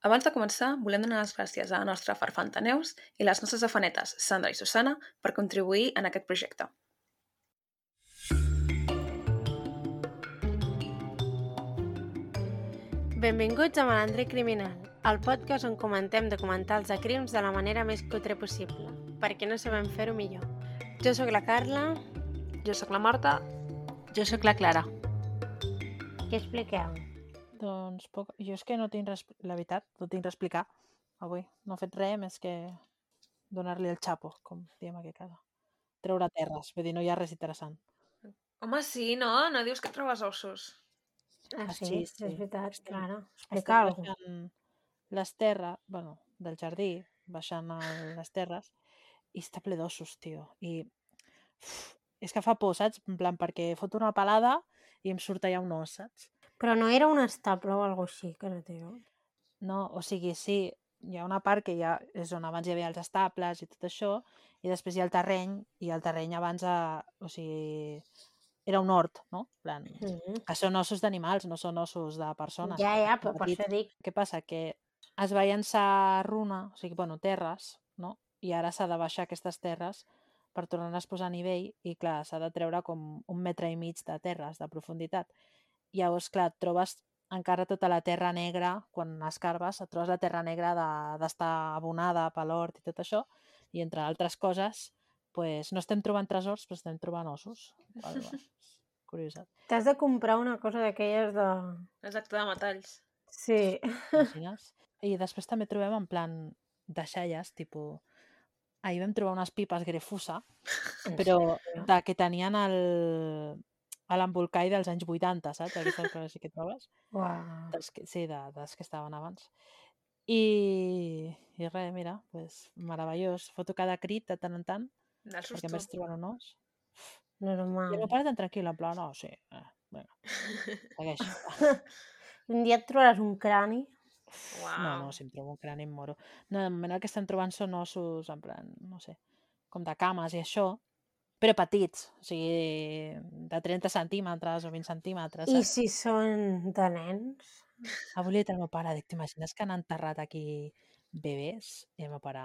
Abans de començar, volem donar les gràcies a la nostra farfanta Neus i les nostres afanetes, Sandra i Susana, per contribuir en aquest projecte. Benvinguts a Malandre Criminal, el podcast on comentem documentals de crims de la manera més cutre possible, perquè no sabem fer-ho millor. Jo sóc la Carla. Jo sóc la Marta. Jo sóc la Clara. Què expliqueu? Doncs poc... jo és que no tinc res... La veritat, no tinc res a explicar avui. No he fet res més que donar-li el xapo, com diem aquí a casa. Treure terres, vull dir, no hi ha res interessant. Home, sí, no? No dius que trobes ossos. Ah, Ah, sí, sí, és sí. veritat, Estem- Clara. Estem Explica alguna les terres, bueno, del jardí, baixant a les terres, i està ple d'ossos, tio. I uf, és que fa por, saps? En plan, perquè fot una pelada i em surt allà un os, saps? Però no era un estable o alguna així, que no té, no? O sigui, sí, hi ha una part que ja és on abans hi havia els estables i tot això, i després hi ha el terreny, i el terreny abans, a, o sigui, era un hort, no? Plan, Mm. que són ossos d'animals, no són ossos de persones. Ja, ja, però per això dic... Què passa? Que es va llançar runa, o sigui, bueno, terres, no? I ara s'ha de baixar aquestes terres per tornar-les a posar a nivell i, clar, s'ha de treure com un metre i mig de terres de profunditat. Llavors, clar, et trobes encara tota la terra negra, quan escarbes, et trobes la terra negra de- d'estar abonada per l'hort i tot això, i entre altres coses, pues, no estem trobant tresors, però estem trobant ossos. Curiositat. T'has de comprar una cosa d'aquelles de... Exacte, de metalls. Sí. Imagines? I després també trobem en plan deixalles, tipus... Ahir vam trobar unes pipes grefusa, però de que tenien el a l'embolcall dels anys 80, saps? Aquestes coses que trobes. Uau. Dels que, sí, de, dels que estaven abans. I, i res, mira, pues, meravellós. Foto cada crit de tant en tant, Del perquè susto. més troben un os. I Normal. el meu pare tan tranquil, en plan, no, sí, eh, vinga, segueix. Un dia et trobaràs un crani. Uau. No, no, si em trobo un crani em moro. No, de moment el que estem trobant són ossos, en plan, no sé, com de cames i això, però petits, o sigui, de 30 centímetres o 20 centímetres, I saps? si són de nens? Avui li dit al meu pare, dic, t'imagines que han enterrat aquí bebès? I el meu pare,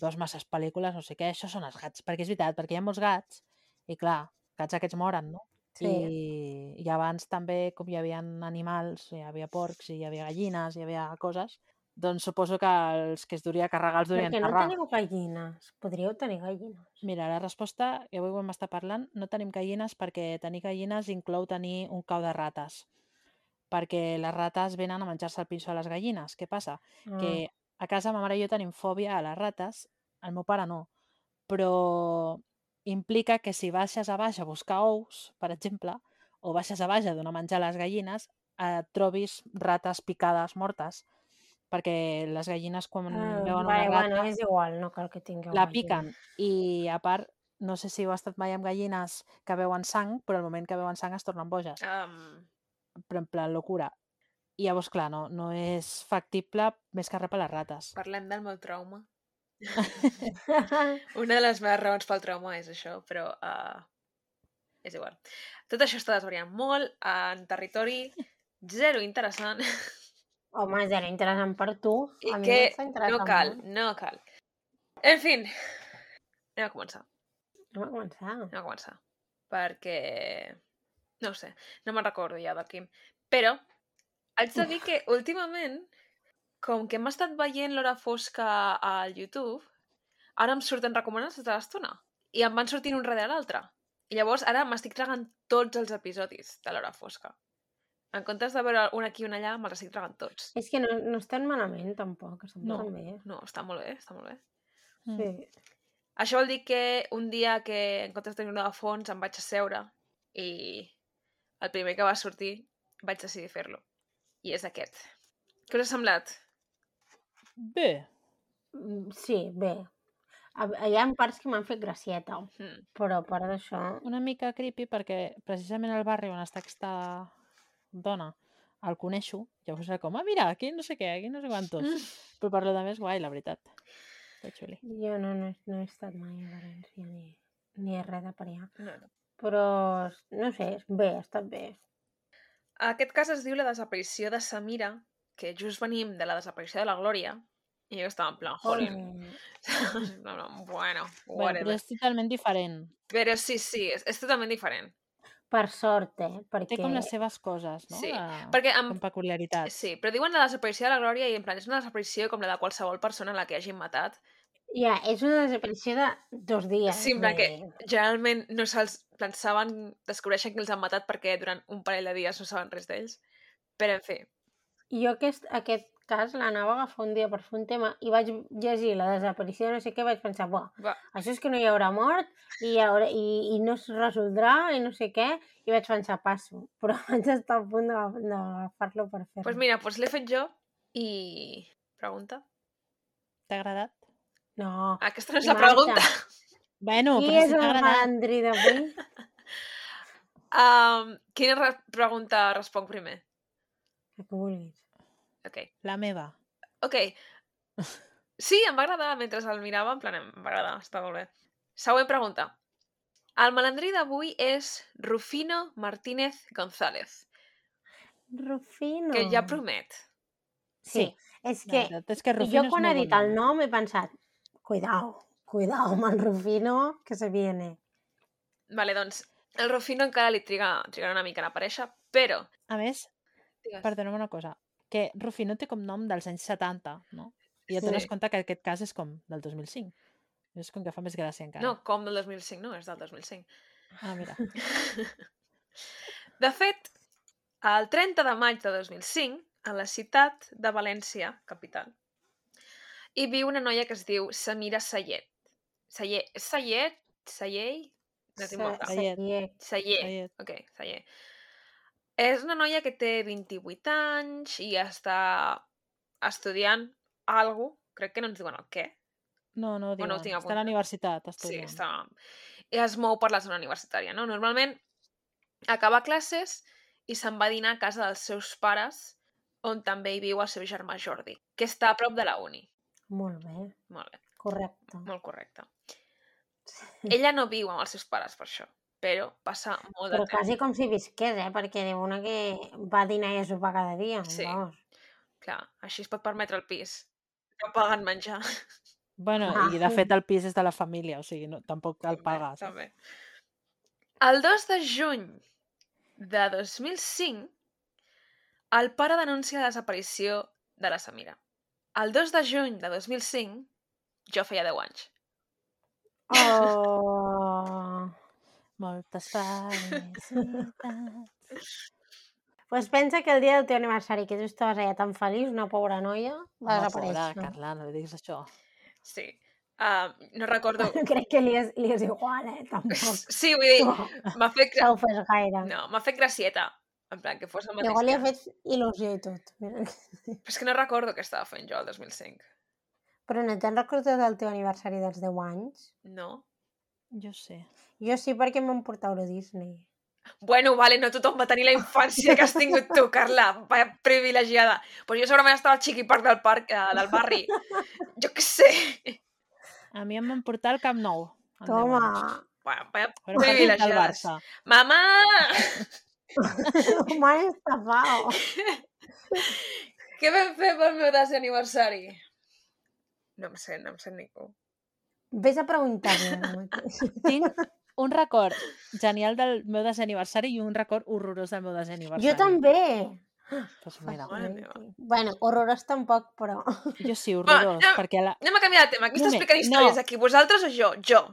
veus masses pel·lícules, no sé què, això són els gats, perquè és veritat, perquè hi ha molts gats, i clar, gats aquests moren, no? Sí. I, I abans també, com hi havia animals, hi havia porcs, hi havia gallines, hi havia coses, doncs suposo que els que es duria a carregar els durien Perquè no teniu gallines. Podríeu tenir gallines. Mira, la resposta, que avui ho hem estat parlant, no tenim gallines perquè tenir gallines inclou tenir un cau de rates. Perquè les rates venen a menjar-se el pinso de les gallines. Què passa? Ah. Que a casa ma mare i jo tenim fòbia a les rates, el meu pare no. Però implica que si baixes a baix a buscar ous, per exemple, o baixes a baix a donar menjar a les gallines, et trobis rates picades mortes. Perquè les gallines, quan Ah, veuen vale, una rata, bueno, és igual, no cal que tingueu la gallines. piquen. I a part, no sé si heu estat mai amb gallines que veuen sang, però al moment que veuen sang es tornen boges. Um, Però en plan locura. I llavors, clar, no, no és factible més que res per les rates. parlem del meu trauma. Una de les meves raons pel trauma és això, però uh, és igual. Tot això està desvariant molt en territori zero interessant Home, zero interessant per tu. i a que no cal, no cal. En fi, anem a començar, Anem a començar. anem a començar. Perquè, no sé, no me'n recordo ja del Quim. Però haig de dir que últimament, com que hem estat veient l'hora fosca al YouTube, ara em surten recomanats tota l'estona. I em van sortint un darrere l'altre. I llavors ara m'estic tragant tots els episodis de l'hora fosca. En comptes de veure un aquí i un allà, me'ls estic tragant tots. És que no, no estan malament, tampoc. Estan No. bé. No, està molt bé, està molt bé. Mm. Sí. Això vol dir que un dia que en comptes de tenir una de fons em vaig asseure i el primer que va sortir vaig decidir fer-lo. I és aquest. Què us ha semblat? Bé, Mm, Sí, bé. Hi ha parts que m'han fet gracieta, Hmm. però a part d'això... una mica creepy perquè precisament al barri on està aquesta dona el coneixo, llavors era com, ah, mira, aquí no sé què, aquí no sé quantos. Però per de més, guai, la veritat. Està xuli. Jo no, no, no he estat mai a València ni, ni res de per allà. No, no. Però, no sé, bé, ha estat bé. Aquest cas es diu la desaparició de Samira que just venim de la desaparició de la Glòria i jo estava en plan, jolín, no, no, bueno, Bueno, però és totalment diferent. Però sí, sí, és, és totalment diferent. Per sort, eh? Té Perquè... com les seves coses, no? Sí, De- Perquè amb, Com peculiaritats. Sí, però diuen la desaparició de la Glòria i en plan és una desaparició com la de qualsevol persona a la que hagin matat. Ja, és una desaparició de dos dies. Sí, en plan vull que generalment no se'ls pensaven, descobreixen que els han matat perquè durant un parell de dies no saben res d'ells. Però, en fi, Jo aquest, aquest cas l'anava a agafar un dia per fer un tema i vaig llegir la desaparició de no sé què, vaig pensar, buah, va, això és que no hi haurà mort i, hi haurà, i, i no es resoldrà i no sé què, i vaig pensar, passo. Però vaig estar a punt d'agaf- d'agafar-lo per fer-lo. doncs mira, doncs l'he fet jo i... Pregunta? T'ha agradat? No. Aquesta no és la pregunta. Bueno, Qui però és si t'ha el agradat... malandrí d'avui? Um, quina re pregunta responc primer? El que vulguis. Ok. La meva. Ok. Sí, em va agradar mentre el mirava, en plan, em va agradar, està molt bé. Següent pregunta. El malandrí d'avui és Rufino Martínez González, Rufino. que ja promet. Sí, és La que és que jo Rufino és quan he dit bon el nom he pensat, cuidao, cuidao amb el Rufino, que se viene. Vale, doncs, el Rufino encara li triga, trigarà una mica en aparèixer, però... A més, Digues. perdona'm una cosa, que Rufino té com nom dels anys 70, no? I et Sí. dones compte que aquest cas és com del 2005. És com que fa més gràcia encara. No, com del 2005, no, és del 2005. Ah, mira. De fet, el 30 de maig de 2005, a la ciutat de València, capital, hi viu una noia que es diu Samira Sayed. Sayed, Sayed? Sayed? No tinc. Sayed. Sayed. Sayed. Ok, Sayed. És una noia que té 28 anys i està estudiant algo, crec que no ens diuen el què. No, no ho O no ho diuen. Està a la universitat, Sí, estudiant. està... I es mou per la zona universitària, no? Normalment acaba classes i se'n va a dinar a casa dels seus pares, on també hi viu el seu germà Jordi, que està a prop de la uni. Molt bé, Molt bé, correcte. molt correcte. Ella no viu amb els seus pares per això, però passa molt de Però temps. quasi com si visqués, eh? Perquè diu una que va a dinar i a sopar cada dia. Sí. Vamos. Clar, així es pot permetre el pis. No paguen menjar. Bueno, Ah. i de fet el pis és de la família, o sigui, no, tampoc el També, paga. saps? També. El 2 de juny de 2005, el pare denuncia la desaparició de la Samira. El 2 de juny de 2005, jo feia 10 anys. Oh... Moltes felicitats. pues pensa que el dia del teu aniversari, que tu estaves allà tan feliç, una pobra noia, va pobra, desaparèixer. Carla, no li diguis això. Sí. Uh, no recordo... Crec que li és, li és igual, eh? Tampoc. Sí, vull dir, No, m'ha fet... gra- no ho fes gaire. No, m'ha fet gracieta. En plan, que fos el mateix Igual li ha fet il·lusió i tot. Mira. Però és que no recordo què estava fent jo el 2005. Però no te'n recordes del teu aniversari dels 10 anys? No? Jo sé. Jo sí, perquè em van portar a Euro Disney. Bueno, vale, no tothom va tenir la infància que has tingut tu, Carla. Privilegiada. Pues jo segurament estava al Chiqui Park del, parc, eh, del barri. Jo què sé. A mi em van portar al Camp Nou. Toma! Bueno, vaya Però privilegiades. Barça. Mamà! M'han estafat. Què vam fer pel meu desè aniversari? No em sé, no em sé ningú. Vés a mateix. Tinc un record genial del meu desè aniversari i un record horrorós del meu desè aniversari. Jo també. Pues mira. Bueno, horrorós tampoc, però... jo sí, horrorós, no. perquè la... Anem a canviar de tema. Qui està explicant històries no. aquí? Vosaltres o jo? Jo.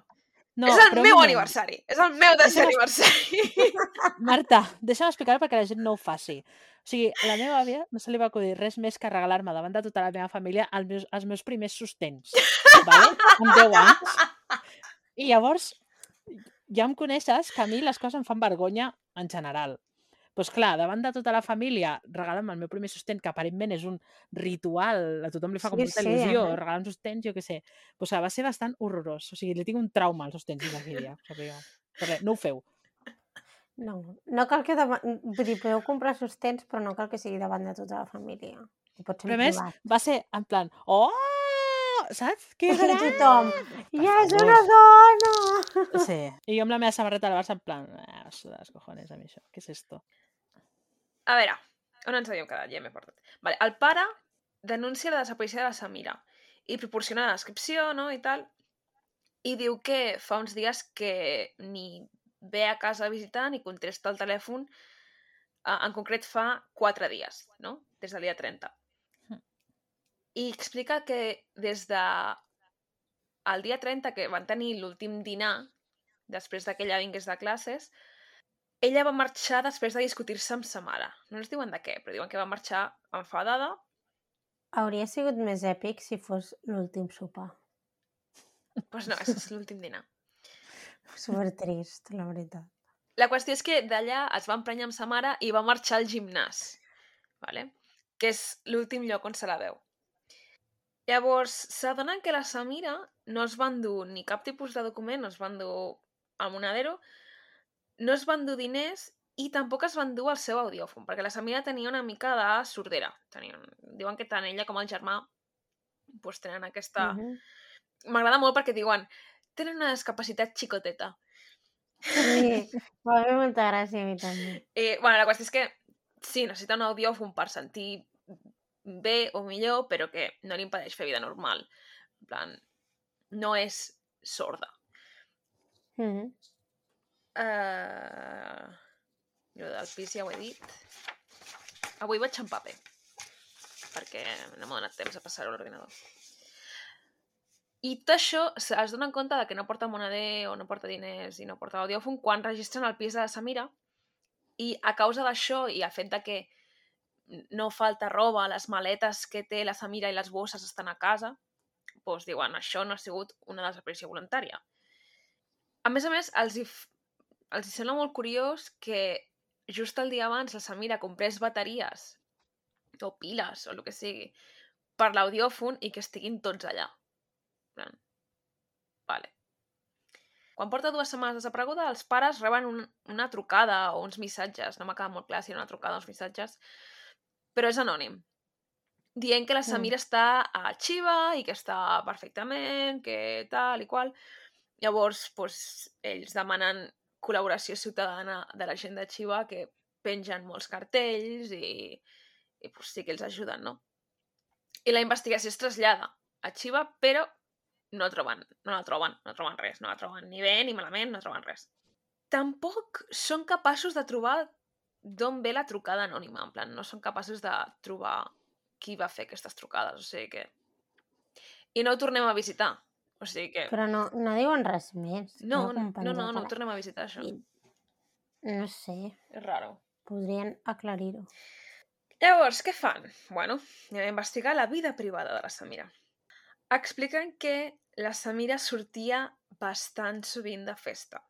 No, és el meu moment. aniversari. És el meu desè Deixa'm- aniversari. Marta, deixa'm explicar perquè la gent no ho faci. O sigui, a la meva àvia no se li va acudir res més que regalar-me davant de tota la meva família els meus, els meus primers sostens. vale? Amb 10 anys. I llavors, ja em coneixes que a mi les coses em fan vergonya en general. Doncs pues clar, davant de tota la família, regala'm el meu primer sostén, que aparentment és un ritual, a tothom li fa com Sí, molta sí, il·lusió, eh? regalar un sostens, jo què sé. Pues va ser bastant horrorós. O sigui, li tinc un trauma als sostens dia. Sapigueu. Però res, no ho feu. No, no cal que... Davant... Vull dir, podeu comprar sostens, però no cal que sigui davant de tota la família. I pot ser Però més, privat. va ser en plan, oh, saps? Que I gran! tothom, ja és una dona! Sí. I jo amb la meva samarreta del Barça en plan, ah, suda els cojones a mi això, què és esto? A veure, On ens havíem quedat? Ja m'he perdut. Vale, el pare denuncia la desaparició de la Samira i proporciona la descripció, no?, i tal, i diu que fa uns dies que ni ve a casa a visitar ni contesta el telèfon, eh, en concret fa quatre dies, no?, des del dia 30. I explica que des de el dia 30, que van tenir l'últim dinar, després de que ella vingués de classes, ella va marxar després de discutir-se amb sa mare. No ens diuen de què, però diuen que va marxar enfadada. Hauria sigut més èpic si fos l'últim sopar. Doncs pues no, és l'últim dinar. Super trist, la veritat. La qüestió és que d'allà es va emprenyar amb sa mare i va marxar al gimnàs, vale? que és l'últim lloc on se la veu. Llavors, s'adonen que la Samira no es va endur ni cap tipus de document, no es va endur el monedero, no es va endur diners i tampoc es va endur el seu audiòfon, perquè la Samira tenia una mica de sordera. Tenien, diuen que tant ella com el germà pues, tenen aquesta... M'agrada molt perquè diuen tenen una discapacitat xicoteta. Sí, va fer molta gràcia a mi també. Eh, bueno, la qüestió és que sí, necessita un audiòfon per sentir bé o millor, però que no li impedeix fer vida normal. En plan, no és sorda. Mhm. Uh... Jo del pis ja ho he dit. Avui vaig en paper, perquè no m'ha donat temps a passar-ho a l'ordinador. I tot això es donen compte de que no porta moneder o no porta diners i no porta audiòfon quan registren el pis de la Samira i a causa d'això i el fet de que no falta roba, les maletes que té la Samira i les bosses estan a casa, doncs diuen, això no ha sigut una desaparició voluntària. A més a més, els hi, els hi sembla molt curiós que just el dia abans la Samira comprés bateries o piles o el que sigui per l'audiòfon i que estiguin tots allà. Vale. Quan porta dues setmanes desapareguda, els pares reben un, una trucada o uns missatges, no m'acaba molt clar si era una trucada o uns missatges, però és anònim, dient que la Samira està a Chiva i que està perfectament, que tal i qual. Llavors, doncs, ells demanen col·laboració ciutadana de la gent de Chiva que pengen molts cartells i, i doncs, sí que els ajuden, no? I la investigació es trasllada a Chiva, però no troben, no la troben, no troben res, no la troben ni bé ni malament, no troben res. Tampoc són capaços de trobar d'on ve la trucada anònima, en plan, no són capaços de trobar qui va fer aquestes trucades, o sigui que... I no ho tornem a visitar, o sigui que... Però no, no diuen res més. No, no, no, a no ho tornem a visitar, això. I- No sé, És raro. podrien aclarir-ho. Llavors, què fan? Bueno, anem a investigar la vida privada de la Samira. Expliquen que la Samira sortia bastant sovint de festa.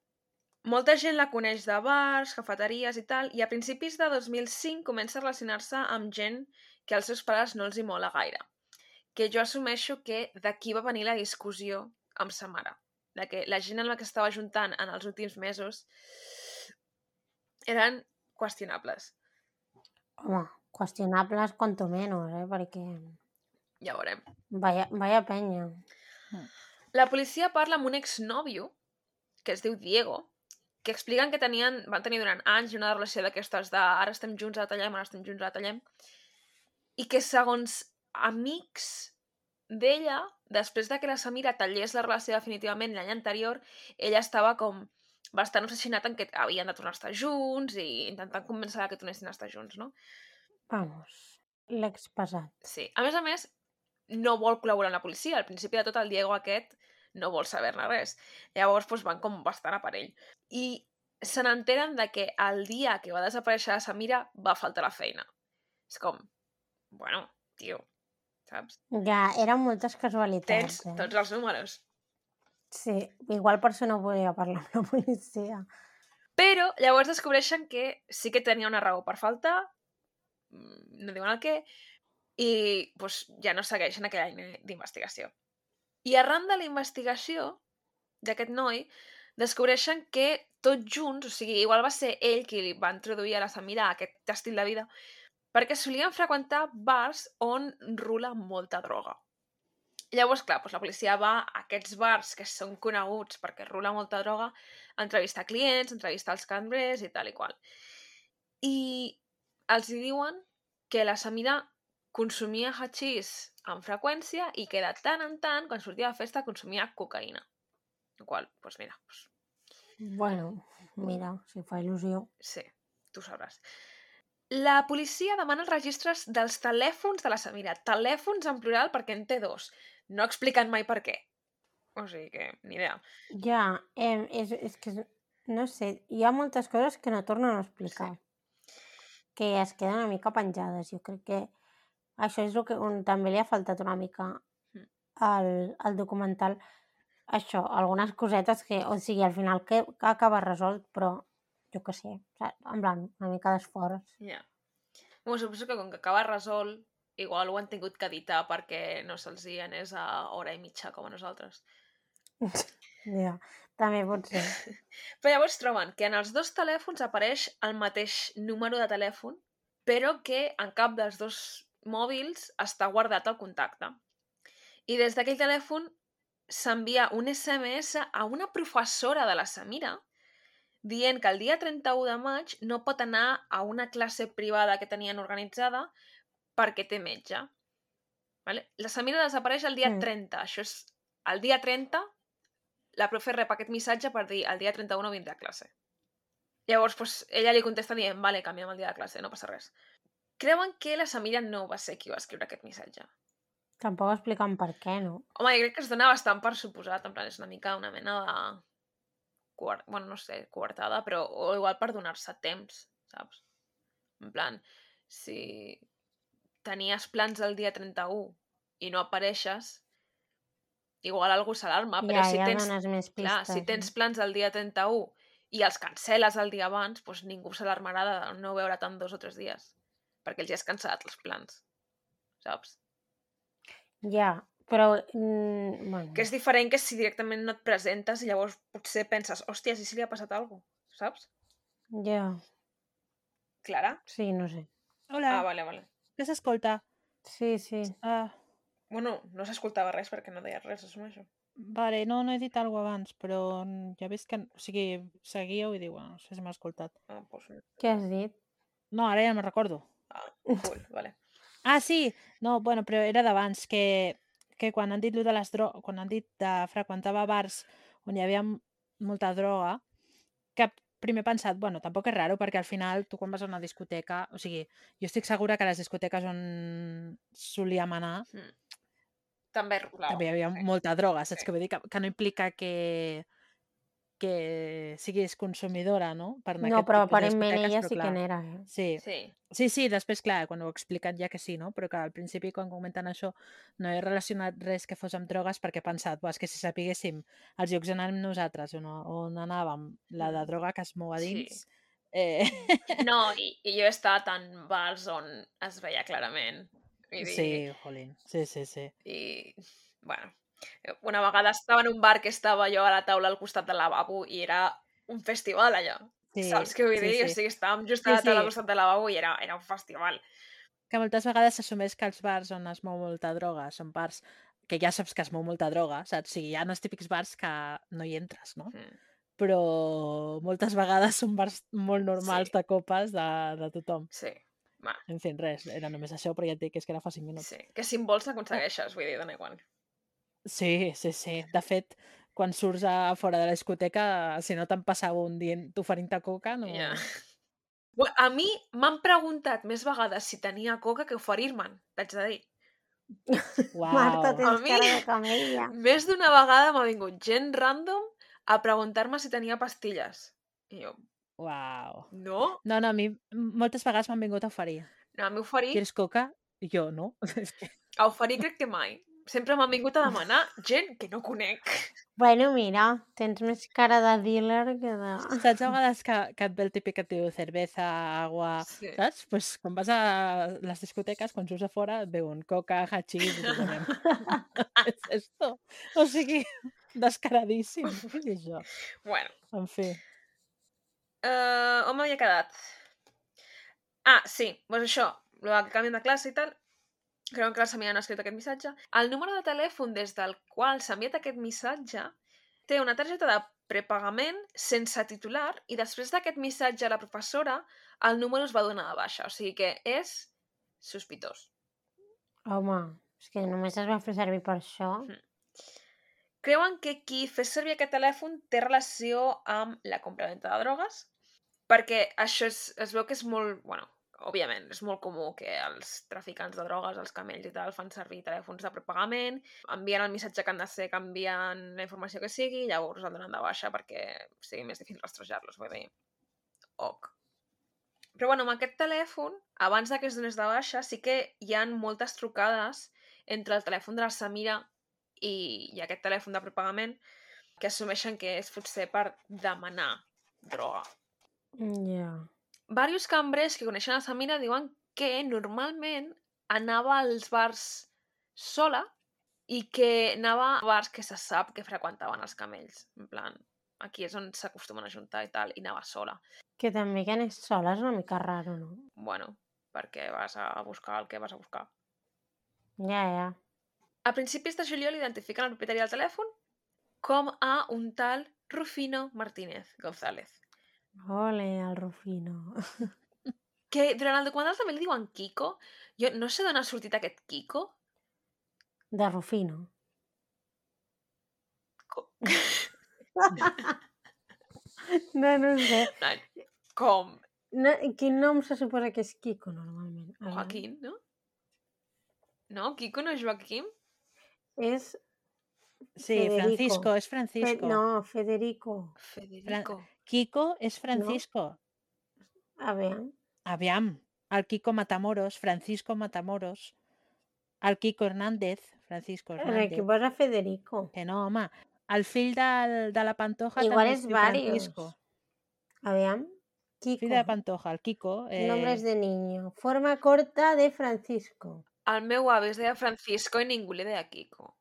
Molta gent la coneix de bars, cafeteries i tal, i a principis de 2005 comença a relacionar-se amb gent que als seus pares no els hi mola gaire. Que jo assumeixo que d'aquí va venir la discussió amb sa mare. De que la gent amb la que estava juntant en els últims mesos eren qüestionables. Home, qüestionables quanto menos, eh? Perquè Ja veurem. vaya, vaya penya. La policia parla amb un exnòvio, que es diu Diego, que expliquen que tenien, van tenir durant anys una relació d'aquestes de ara estem junts, ara tallem, ara estem junts, ara tallem, i que segons amics d'ella, després de que la Samira tallés la relació definitivament l'any anterior, ella estava com bastant obsessionat en que havien de tornar a estar junts i intentant convèncer-la que tornessin a estar junts, no? Vamos, l'ex pesat. Sí. A més a més, no vol col·laborar amb la policia. Al principi de tot, el Diego aquest no vol saber-ne res. Llavors, doncs, van com bastant a per ell. I se n'enteren de que el dia que va desaparèixer la Samira va faltar la feina. És com, bueno, tio, saps? Ja, eren moltes Tens casualitats, eh? tots els números. Sí, igual per això no podia parlar amb la policia. Però llavors descobreixen que sí que tenia una raó per faltar, mm, no diuen el què, i doncs, ja no segueixen aquella línia d'investigació. I arran de la investigació d'aquest noi, descobreixen que tots junts, o sigui, igual va ser ell qui li va introduir a la Samira aquest estil de vida, perquè solien freqüentar bars on rula molta droga. Llavors, clar, doncs la policia va a aquests bars que són coneguts perquè rula molta droga entrevistar clients, entrevistar els cambrers i tal i qual. I els diuen que la Samira consumia hachís amb freqüència i que de tant en tant, quan sortia de festa, consumia cocaïna. El qual, doncs mira, doncs, Bueno, mira, si fa il·lusió. sí, tu sabràs. La policia demana els registres dels telèfons de la Samira. Telèfons en plural perquè en té dos. No expliquen mai per què. O sigui que, ni idea. Ja, eh, és, és que, no sé, hi ha moltes coses que no tornen a explicar. Que es queden una mica penjades. Jo crec que això és el que on també li ha faltat una mica Mm. al, al documental. Això, algunes cosetes que, o sigui, al final que, que acaba resolt, però jo què sé, en plan, una mica d'esforç. Ja. Bueno, suposo que com que acaba resolt, igual ho han tingut que editar perquè no se'ls hi anés a hora i mitja com a nosaltres. Ja, també pot ser. Però llavors troben que en els dos telèfons apareix el mateix número de telèfon, però que en cap dels dos mòbils està guardat el contacte. I des d'aquell telèfon s'envia un SMS a una professora de la Samira dient que el dia 31 de maig no pot anar a una classe privada que tenien organitzada perquè té metge. Vale? La Samira desapareix el dia Mm. 30. Això és el dia 30 la profe rep aquest missatge per dir el dia 31 no vindré a classe. Llavors, pues, ella li contesta dient, vale, canviem el dia de classe, no passa res. Creuen que la Samira no va ser qui va escriure aquest missatge. Tampoc expliquen per què, no? Home, jo crec que es dona bastant per suposat, en plan, és una mica una mena de... Quart... Bueno, no sé, coartada, però o igual per donar-se temps, saps? En plan, si tenies plans el dia 31 i no apareixes, igual algú s'alarma, però ja, si ja tens més pistes. Clar, si tens plans el dia 31 i els cancel·les el dia abans, doncs ningú s'alarmarà de no veure tant dos o tres dies, perquè els ja has cancel·lat els plans, saps? Ja, però... Mm, bueno, Que és diferent que si directament no et presentes i llavors potser penses, hòstia, si, si li ha passat alguna cosa, saps? ja, Clara? sí, no sé. Hola, Ah, vale, vale. què s'escolta? Sí, sí. Ah, Bueno, no s'escoltava res perquè no deies res, assumeixo. vale, no, no he dit alguna cosa abans, però ja veig que... O sigui, seguíeu i diu, bueno, no sé si m'ha escoltat. Ah, doncs... no. Què has dit? No, ara ja me'n recordo. Ah, cool, vale. Ah, sí! No, bueno, però era d'abans, que, que quan han dit de les dro quan han dit de freqüentar bars on hi havia molta droga, que primer he pensat, bueno, tampoc és raro, perquè al final tu quan vas a una discoteca, o sigui, jo estic segura que a les discoteques on solíem anar Mm. També també hi havia sí. molta droga, saps sí. què vull dir? Que, que no implica que, que siguis consumidora, no? Per anar No, però aparentment ella però sí que clar, n'era, eh? Sí, Sí, Sí, sí, després, clar, quan ho expliquen ja que sí, no? Però que al principi, quan comenten això, no he relacionat res que fos amb drogues perquè he pensat, "Buah, és que si sapiguéssim els llocs on anàvem nosaltres, on, on anàvem, la de Mm. droga que es mou a Sí. dins, eh, No, i, i jo he estat en bars on es veia clarament. Vull dir, sí, jolín, sí, sí, sí. I, bueno, una vegada estava en un bar que estava jo a la taula al costat del lavabo i era un festival allò. Sí, Saps què vull sí, dir? O sí. sigui, estàvem just Sí, a la taula sí. al costat del lavabo i era, era un festival. Que moltes vegades s'assumeix que els bars on es mou molta droga són bars que ja saps que es mou molta droga, saps? O sigui, hi ha els típics bars que no hi entres, no? Mm. Però moltes vegades són bars molt normals Sí. de copes de, de tothom. Sí, va, En fi, res, era només això, però ja et dic que és que era fa 5 minuts. sí. Que si en vols aconsegueixes, vull dir, dona igual. Sí, sí, sí. De fet, quan surts a fora de la discoteca, si no te'n passava un dient t'oferint-te coca, no... Bé, A mi m'han preguntat més vegades si tenia coca que oferir-me'n, t'haig de dir. Uau. Marta, A tens mi- cara de camella. Més d'una vegada m'ha vingut gent random a preguntar-me si tenia pastilles. I jo, Uau. no? No, no, a mi moltes vegades m'han vingut a oferir. No, a mi oferir, ¿Quieres coca? I jo, no. És que... a oferir crec que mai. Sempre m'han vingut a demanar gent que no conec. Bueno, mira, tens més cara de dealer que de... Saps a vegades que, que et ve el típic que et diu cerveza, agua... Sí. Saps? Pues, quan vas a les discoteques, quan surts a fora, et veuen coca, hachís... I tu diem, ¿Qué es esto? O sigui, descaradíssim. Què és això? Bueno, En fi. uh, on m'havia quedat? Ah, sí, doncs això, el que canvien de classe i tal, creuen que la Samia no ha escrit aquest missatge. El número de telèfon des del qual s'ha enviat aquest missatge té una targeta de prepagament sense titular i després d'aquest missatge a la professora el número es va donar de baixa. O sigui que és sospitós. Home, és que només es va fer servir per això. Mhm. Creuen que qui fes servir aquest telèfon té relació amb la compraventa de drogues, perquè això és, es veu que és molt, bueno, òbviament, és molt comú que els traficants de drogues, els camells i tal, fan servir telèfons de prepagament, envien el missatge que han de ser, que envien la informació que sigui, i llavors el donen de baixa perquè sigui més difícil rastrejar-los, vull dir, ok. Però bueno, amb aquest telèfon, abans de que es donés de baixa, sí que hi han moltes trucades entre el telèfon de la Samira i, i aquest telèfon de prepagament que assumeixen que és potser per demanar droga. Ja. Varios cambrers que coneixen a Samira diuen que normalment anava als bars sola i que anava a bars que se sap que freqüentaven els camells. En plan, aquí és on s'acostumen a juntar i tal, i anava sola. Que també que anés sola és una mica raro, no? Bueno, perquè vas a buscar el que vas a buscar. Ja, ja. A principis de juliol identifiquen el propietari del telèfon com a un tal Rufino Martínez González. Ole, el Rufino. Que durant el documental també li diuen Kiko. Jo no sé d'on ha sortit aquest Kiko. De Rufino. No, no sé. Com No, quin nom se suposa que és Kiko, normalment? Joaquín, no? No, Kiko no és Joaquim? És... Sí, Federico. Francisco, és Fe... Francisco. No, Federico. Federico. Kiko és Francisco. A veure. Aviam, el Kiko Matamoros, Francisco Matamoros, el Kiko Hernández, Francisco En el Hernández. que posa Federico. Que no, home. El fill del, de la Pantoja Igual també és es varios. Francisco. A veure. Kiko. Fill de la Pantoja, el Kiko. Eh, Nombres de niño. Forma corta de Francisco. El meu avi es deia Francisco i ningú li deia Kiko.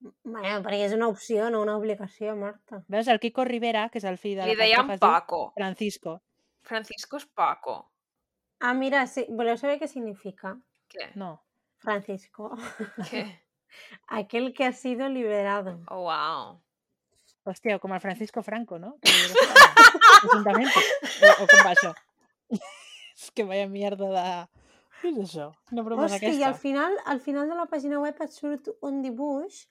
Bueno, perquè és una opció, no una obligació, Marta. Veus, el Kiko Rivera, que és el fill de Li la deien Paco. Francisco. Francisco és Paco. Ah, mira, sí. voleu saber què significa? Què? No. Francisco. Què? Aquel que ha sido liberado. Oh, wow. Hòstia, com el Francisco Franco, no? Ajuntamiento. O, o com va això? és que vaya mierda de... Què és això? Quina broma és Hòstia, i al final, al final de la pàgina web et surt un dibuix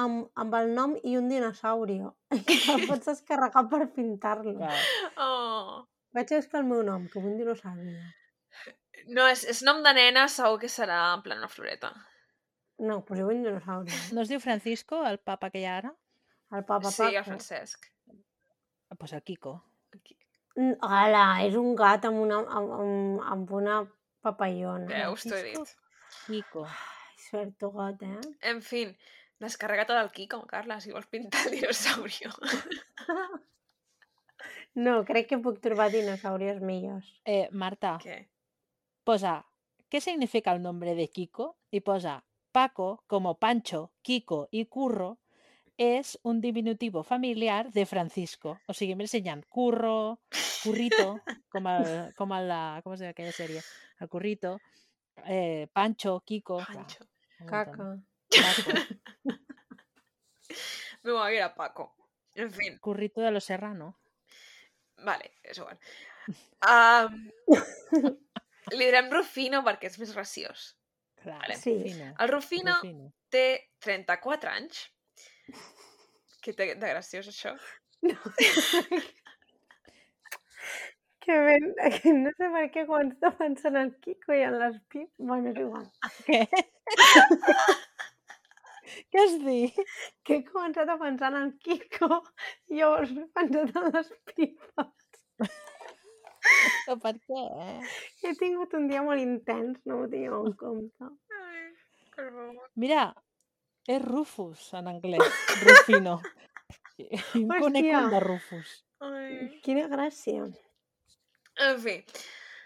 amb, amb el nom i un dinosaurio. I te'l pots descarregar per pintar-lo. Oh. Vaig a buscar el meu nom, com un dinosaurio. No, és, és nom de nena, segur que serà en plan una floreta. No, poseu un dinosaurio. No es diu Francisco, el papa que hi ha ara? El papa sí, el Paco. Francesc. Doncs pues el Kiko. Ala, és un gat amb una, amb, amb, amb una papallona. Veus, t'ho he dit. Kiko. Ai, sort tu gat, eh? En fin, descarrega-te del Kiko, Carla, si vols pintar el dinosaurio. No, crec que puc trobar dinosaurios millors. Eh, Marta, Què? posa ¿qué significa el nombre de Kiko? Y posa Paco, como Pancho, Kiko y Curro, es un diminutivo familiar de Francisco. O sigui, m'ensenyen Curro, Currito, com, el, com el com es diu aquella sèrie? El Currito, eh, Pancho, Kiko... Pancho. Caca. Paco, Meu avi era Paco. En fin, Currito de los Serrano. vale, és igual. Um, li direm Rufino perquè és més graciós. Clar, Vale. Sí. Rufino, El Rufino Rufino. té 34 anys. Què té de graciós, això? Que ben... que no sé per què quan està pensant en Kiko i en les pip... Bueno, és igual. Què? Què has dit? Que he començat a pensar en el Kiko i llavors he pensat en les pipes. Però per què? He tingut un dia molt intens, no ho teniu en compte. Mira, és Rufus en anglès, Rufino. Un conec de Rufus. Ai. Quina gràcia. En fi,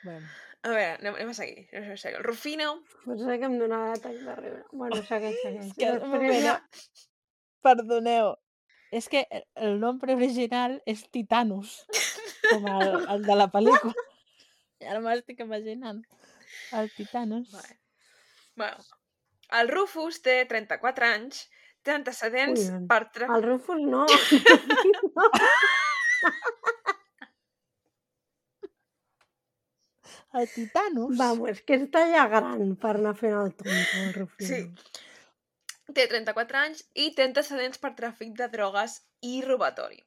Bueno, a veure, anem, anem a seguir. Anem a seguir. El Rufino... Potser que em donarà l'atac de riure. Bueno, segueix, segueix. que ja... perdoneu. És que el- nombre original és Titanus, com el, el de la pel·lícula. I ara m'estic imaginant. El Titanus. Vale. Bueno, el Rufus té 34 anys, té antecedents Ui, per... Tra... El Rufus no. El Titanus. Vamos, que està ja gran per anar fent el tonto, el Rufino. Sí. Té 34 anys i té antecedents per tràfic de drogues i robatori.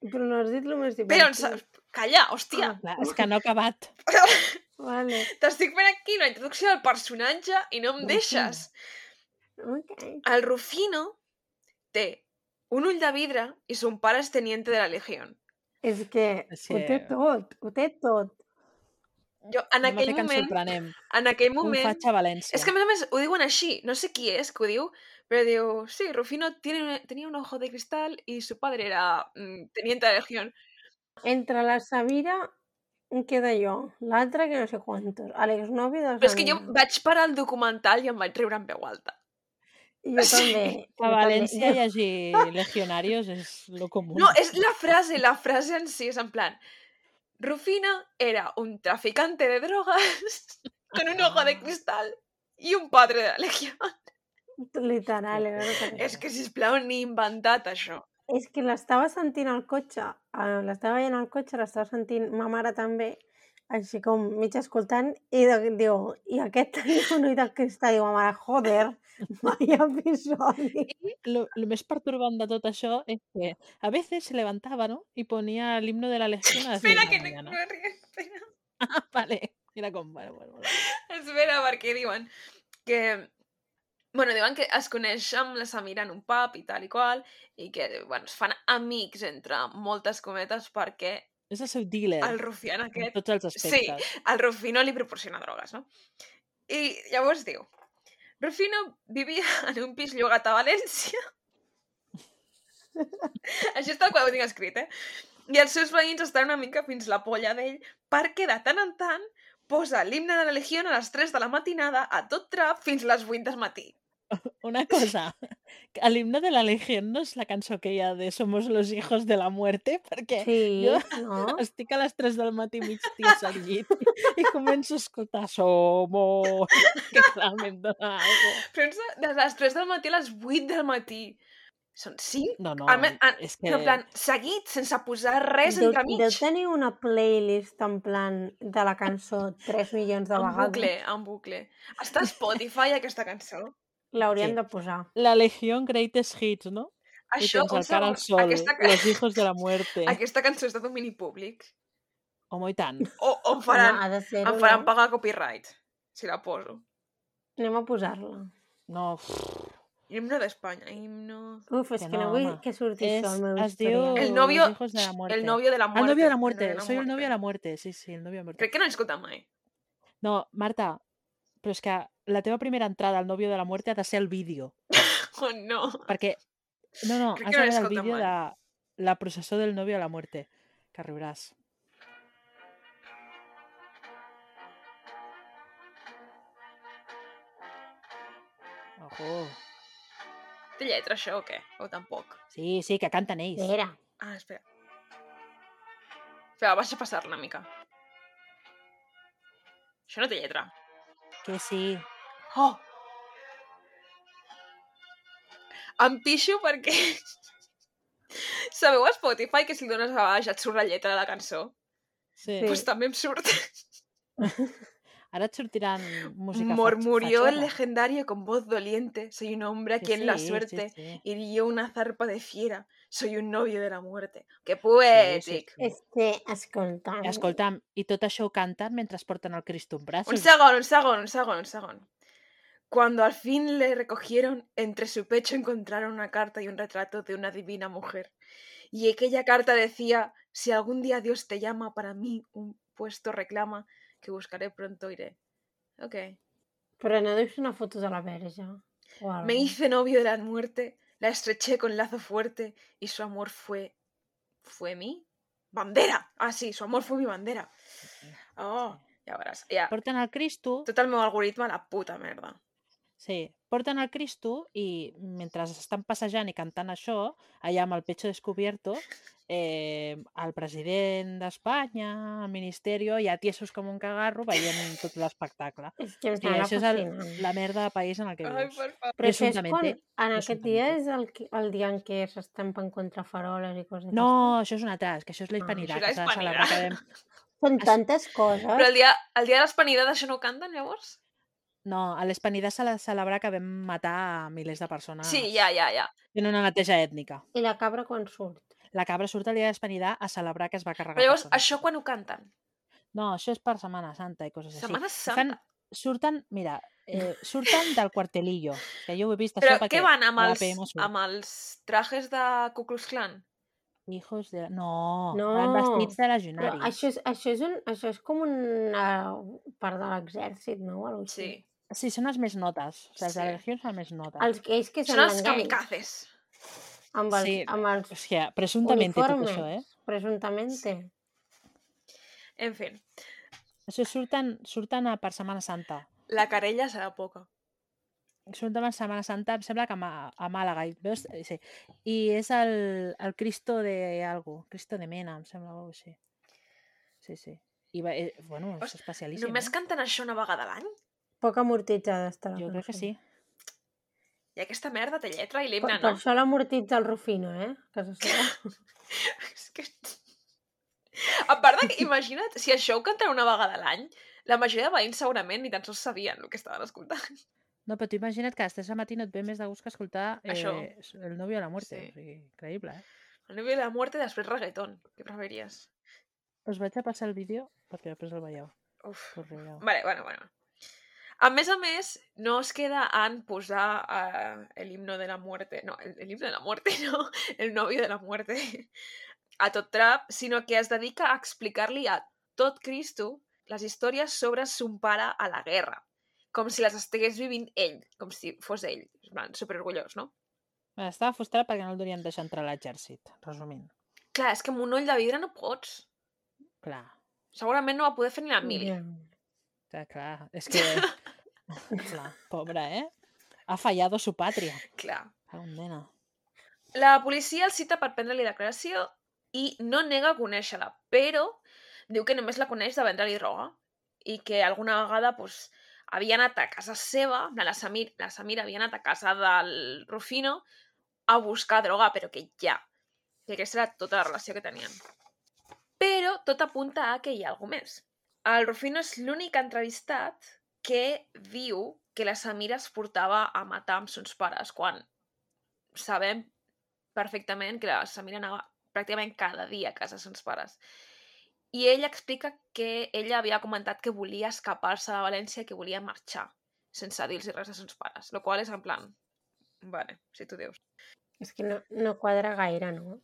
Però no has dit el més Però, divertit. ens- calla, hòstia! Clar, és que no ha acabat. Vale. T'estic fent aquí la introducció del personatge i no em Rufino. deixes. Ok. El Rufino té un ull de vidre i son pare és teniente de la Legión. És que Sí. ho té tot, ho té tot. Jo, en No aquell moment, en aquell Un moment... faig a València. És que a més a més ho diuen així, no sé qui és que ho diu, però diu, sí, Rufino tiene, un- tenía un ojo de cristal y su padre era mm, teniente de legión. Entre la Sabira em queda jo, l'altra que no sé quantos, l'exnovi de la Però és que jo vaig parar el documental i em vaig riure en veu alta. I jo Sí. també. A jo València també. llegir Legionarios és lo comú. No, és la frase, la frase en si, és en plan, Rufino era un traficante de drogas con un ojo de cristal y un padre de la legión. Literal, era És que, sisplau, ni inventat això. És que l'estava sentint al cotxe, eh, l'estava veient al cotxe, l'estava sentint ma mare també, així com mig escoltant, i de, diu, i aquest tenia un ull de cristal, diu, ma mare, joder, vaya episodi. Lo, lo més perturbant de tot això és que a veces se levantaba, ¿no? Y ponía el himno de la legión a las 10 Espera, que no, no ries, espera. Ah, vale. Mira com... Bueno, bueno, bueno. Espera, perquè diuen que... Bueno, diuen que es coneix amb la Samira en un pub i tal i qual, i que, bueno, es fan amics entre moltes cometes perquè És el seu dealer. el rufián En aquest, tots els Sí. aspectes. el Rufino li proporciona drogues, no? I llavors diu, Rufino vivia en un pis llogat a València. Això està quan ho tinc escrit, eh? I els seus veïns estan una mica fins la polla d'ell perquè de tant en tant posa l'himne de la Legió a les 3 de la matinada a tot trap fins a les 8 del matí. Una cosa, el himno de la legión no és la cançó que hi ha de Somos los hijos de la muerte, perquè Sí, jo no? estic a les 3 del matí mig tirs al llit i començo a escoltar Somos, que clar, m'hem de donar algo. Però ens, de les 3 del matí a les 8 del matí. Són 5? No, no, Alme- en, és que... En plan, seguit, sense posar res Deu, entremig. deu tenir una playlist en plan de la cançó 3 milions de En vegades. bucle, en bucle. Està a Spotify, aquesta cançó. L'haurien Sí. de posar. La legión Greatest Hits, no? I Això, tens un el cara al sol, aquesta, los hijos de la muerte. aquesta cançó és de domini públic. Home, i tant. O, o em Home, faran, ha de ser em faran pagar copyright, si la poso. Anem a posar-la. No, pff, Himno d'Espanya, himno... Uf, és Que que no, no, vull home. que surti És- això al meu es diu-. El novio, hijos de la muerte. el novio de la muerte. el novio de la muerte. Soy el novio de la muerte. Sí, sí, el novio de la muerte. Crec que no l'he escoltat mai. No, Marta, però és que la teva primera entrada al novio de la muerte ha de ser el vídeo. Oh, no. Perquè, no, no, Crec has de veure el vídeo mai. de la processó del novio de la muerte, que riuràs. Ojo. Té lletra, això, o què? O tampoc? Sí, sí, que canten ells. Espera. Ah, espera. Espera, vaig a passar una mica. Això no té lletra. Que sí. Oh! Em pixo perquè... Sabeu a Spotify que si el dones a baix et surt la lletra de la cançó? Sí. Doncs pues també em surt. Ara et sortiran música Murmurió el legendario con voz doliente. Soy un hombre a quien la sí, suerte sí. hirió una zarpa de fiera. Soy un novio de la muerte. ¡Qué Sí, sí, poètic! sí. És que, escolta... Escolta'm, i tot això ho canten mentre porten el Cristo en braços. Un segon, un segon, un segon, un segon. Cuando al fin le recogieron, entre su pecho encontraron una carta y un retrato de una divina mujer. Y aquella carta decía, si algún día Dios te llama, para mí un puesto reclama, que buscaré pronto iré. Ok. Però no deus una foto de la algo. Me hice novio de la muerte, la estreché con lazo fuerte y su amor fue... ¿Fue mi? ¡Bandera! Ah, sí, su amor fue mi bandera. Oh, ja veuràs. Ja, Porten el Cristo, tot el meu algoritme a la puta merda. Sí, porten el Cristo i mentre estan passejant i cantant això, allà amb el pecho descubierto, eh, el president d'Espanya, el ministeri, i a tiesos com un cagarro veient tot l'espectacle. És que Sí, això és el, la merda de país en el que Ai, vius. favor. Però això és quan, en aquest dia és el, el dia en què s'estampen contra faroles i coses No, això és un altre, és que això és la Ah. hispanidad, Això és la Són Es- tantes coses. Però el dia, el dia de l'Espanida d'això no ho canten, llavors? No, a l'Espanida se la celebra que vam matar a milers de persones Sí, ja, ja, ja. en una neteja ètnica. I la cabra quan surt? La cabra surt el dia de l'Espanida a celebrar que es va carregar Però llavors, persones. això quan ho canten? No, això és per Setmana Santa i coses així. Setmana Fan, Santa. surten, mira, eh, surten del quartelillo, que jo ho he vist Però això perquè què van amb a els, surt. amb els trajes de Ku Klux Klan? Hijos de... No, No, van vestits de Però legionaris. això és, això és, un, això és com una part de l'exèrcit, no? O algo així. Sí. Sí, són els més notes. O sigui, els de Sí. la legió són els més notes. Els que ells que Són els kamikazes. Amb els, Sí. amb els Hòstia, presuntament tot uniformes. això, eh? Presuntamente. En fi, Això surten, surten a per Setmana Santa. la carella serà poca. Surten a Setmana Santa, em sembla que a, a Màlaga. I, veus? Eh, Sí. I és el, el Cristo de algo, Cristo de Mena, em sembla, o així. Sí, sí. I va, eh, bueno, és especialíssim. Només eh? canten això una vegada a l'any? Poc amortitzada està la Jo crec que sí. I aquesta merda té lletra i Per, l'himne per no. això l'amortitza el Rufino, eh? Que se sap. És que... A part de que, imagina't, si això ho canten una vegada a l'any, la majoria de veïns segurament ni tan sols sabien el que estaven escoltant. No, però tu imagina't que a les 3 del matí no et ve més de gust que escoltar eh, Això. El novio de la muerte. Sí. O sigui, increïble, eh? El nivell de la muerte i després reggaeton. Què preferiries? Us vaig a passar el vídeo perquè després el veieu. Uf. Vale, bueno, bueno. A més a més, no es queda en posar el himno de la muerte, no, el, el himno de la muerte, no, el novio de la muerte, a tot trap, sinó que es dedica a explicar-li a tot Cristo les històries sobre son pare a la guerra, com si les estigués vivint ell, com si fos ell, plan, superorgullós, no? Estava frustrat perquè no el durien deixar entrar a l'exèrcit, resumint. Clar, és que amb un ull de vidre no pots. Clar, Segurament no va poder fer ni la mili. Ja. clar. És que... clar, pobra, eh? Ha fallado su patria. Clar. Condena. La policia el cita per prendre-li declaració i no nega conèixer-la, però diu que només la coneix de vendre-li droga i que alguna vegada pues, havia anat a casa seva, la Samir, la Samir havia anat a casa del Rufino a buscar droga, però que ja. I aquesta era tota la relació que tenien. Però tot apunta a que hi ha alguna més. El Rufino és l'únic entrevistat que diu que la Samira es portava a matar amb sons pares, quan sabem perfectament que la Samira anava pràcticament cada dia a casa de sons pares. I ell explica que ella havia comentat que volia escapar-se de València, que volia marxar, sense dir-los res a sons pares, el qual és en plan, vale, si tu dius. És que no, no quadra gaire, no?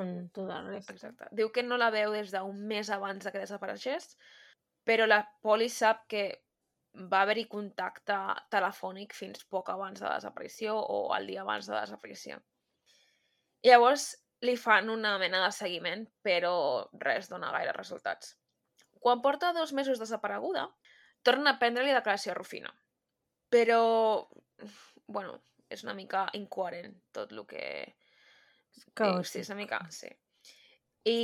Amb tot el rest. Exacte. Diu que no la veu des d'un mes abans de que desapareixés, però la poli sap que va haver-hi contacte telefònic fins poc abans de la desaparició o el dia abans de la desaparició. Llavors li fan una mena de seguiment, però res dona gaire resultats. Quan porta dos mesos desapareguda, torna a prendre-li declaració a Rufino. Però, bueno, és una mica incoherent tot el que Caòtic. sí, és una mica, sí. I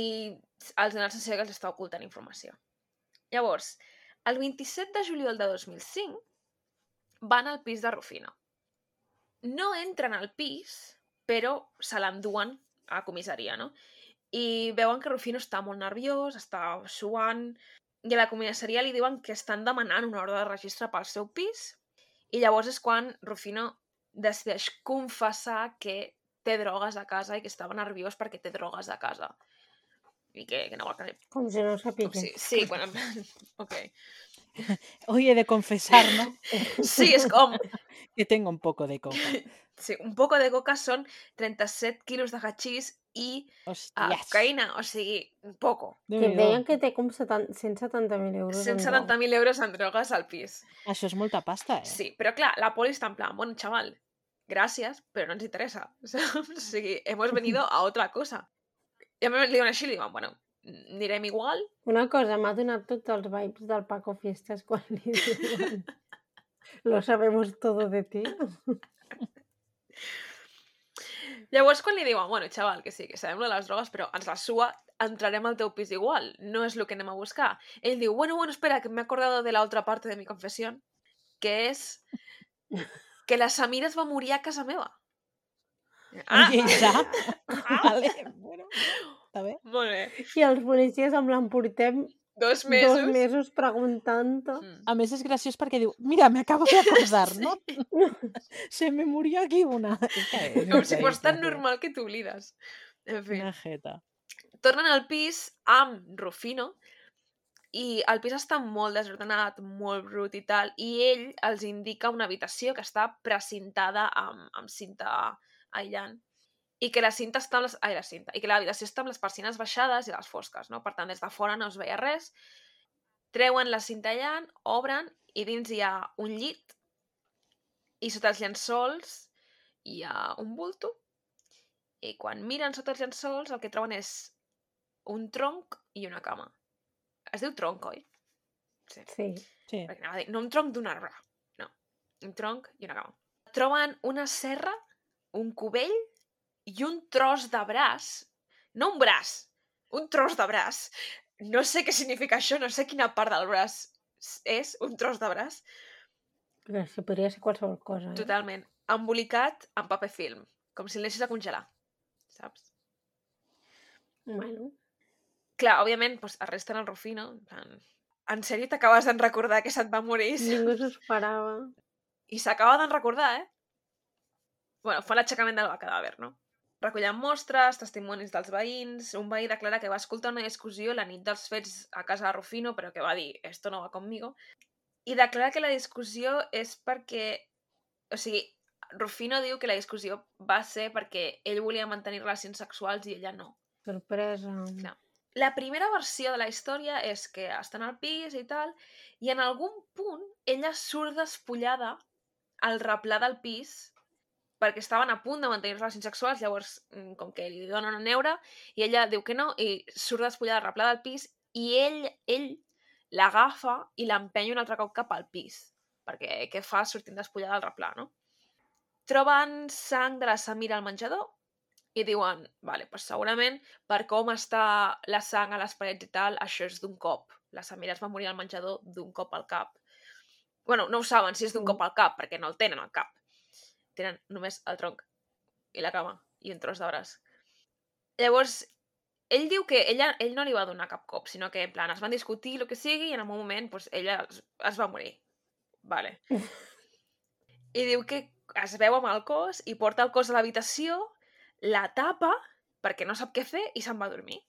els dona la sensació que els està ocultant informació. Llavors, el 27 de juliol de 2005 van al pis de Rufino. No entren al pis, però se l'enduen a la comissaria, no? I veuen que Rufino està molt nerviós, està suant, i a la comissaria li diuen que estan demanant una ordre de registre pel seu pis, i llavors és quan Rufino decideix confessar que té drogues a casa i que estava nerviós perquè té drogues a casa. I que, que no no ho Com sapigués. si, sí, bueno, ok. Hoy he de confesar, ¿no? Sí, és com... que tengo un poco de coca. Sí, un poco de coca són 37 quilos de hachís i uh, cocaïna, o sigui, un poco. Que Déu-n'hi-do. deien que té com 70 170.000 euros. en droga. 170.000 euros en drogues al pis. Això és molta pasta, eh? Sí, però clar, la poli està en plan, bueno, chaval, gracias, pero no ens interesa. O sigui, hemos venido a otra cosa. I a mi li així, li diuen, bueno, anirem igual, Una cosa, m'ha donat tots els vibes del Paco Fiestas quan li diuen Lo sabemos todo de ti. Llavors, quan li diuen, bueno, xaval, que sí, que sabem lo de les drogues, però ens la sua, entrarem al teu pis igual, no és el que anem a buscar. Ell diu, bueno, bueno, espera, que me he acordado de la otra parte de mi confesión, que és que la Samira es va morir a casa meva. Ah, I ja? vale, bueno, està bé. molt bé. I els policies amb l'emportem Dos mesos. Dos mesos preguntant-te. Mm. A més, és graciós perquè diu, mira, me acabo de acordar, Sí. ¿no? Se me murió aquí una. Com si fos tan normal que t'oblides. En fi. Una jeta. tornen al pis amb Rufino i el pis està molt desordenat, molt brut i tal, i ell els indica una habitació que està precintada amb, amb cinta aïllant i que la cinta està amb les... Ai, la cinta. I que l'habitació està amb les persianes baixades i les fosques, no? Per tant, des de fora no es veia res. Treuen la cinta aïllant, obren i dins hi ha un llit i sota els llençols hi ha un bulto i quan miren sota els llençols el que troben és un tronc i una cama. Es diu tronc, oi? Sí. Sí. Sí. Perquè anava a dir, no un tronc d'un arbre, no. Un tronc i una cama. Troben una serra, un cubell i un tros de braç. No un braç, un tros de braç. No sé què significa això, no sé quina part del braç és un tros de braç. Això podria ser qualsevol cosa. Eh? Totalment. Embolicat en paper film. Com si l'anessis a congelar. Saps? Bueno, Clar, òbviament, doncs, arresten el Rufino. En, plan, en sèrio t'acabes d'en recordar que se't va morir? ningú s'ho esperava. I s'acaba d'en recordar, eh? Bueno, fa l'aixecament del cadàver, no? Recollen mostres, testimonis dels veïns... Un veí declara que va escoltar una discussió la nit dels fets a casa de Rufino, però que va dir, esto no va conmigo. I declara que la discussió és perquè... O sigui, Rufino diu que la discussió va ser perquè ell volia mantenir relacions sexuals i ella no. Sorpresa. Clar. La primera versió de la història és que estan al pis i tal, i en algun punt ella surt despullada al replà del pis perquè estaven a punt de mantenir relacions sexuals, llavors, mm, com que li donen a neure, i ella diu que no, i surt despullada al replà del pis, i ell, ell l'agafa i l'empenya un altre cop cap al pis, perquè què fa sortint despullada al replà, no? Troben sang de la Samira al menjador, i diuen, vale, pues segurament per com està la sang a les parets i tal, això és d'un cop. La Samira es va morir al menjador d'un cop al cap. bueno, no ho saben si és d'un Mm. cop al cap, perquè no el tenen al cap. Tenen només el tronc i la cama i un tros de braç. Llavors, ell diu que ella, ell no li va donar cap cop, sinó que en plan es van discutir el que sigui i en un moment pues, ella es, es va morir. Vale. I diu que es veu amb el cos i porta el cos a l'habitació, la tapa perquè no sap què fer i se'n va a dormir.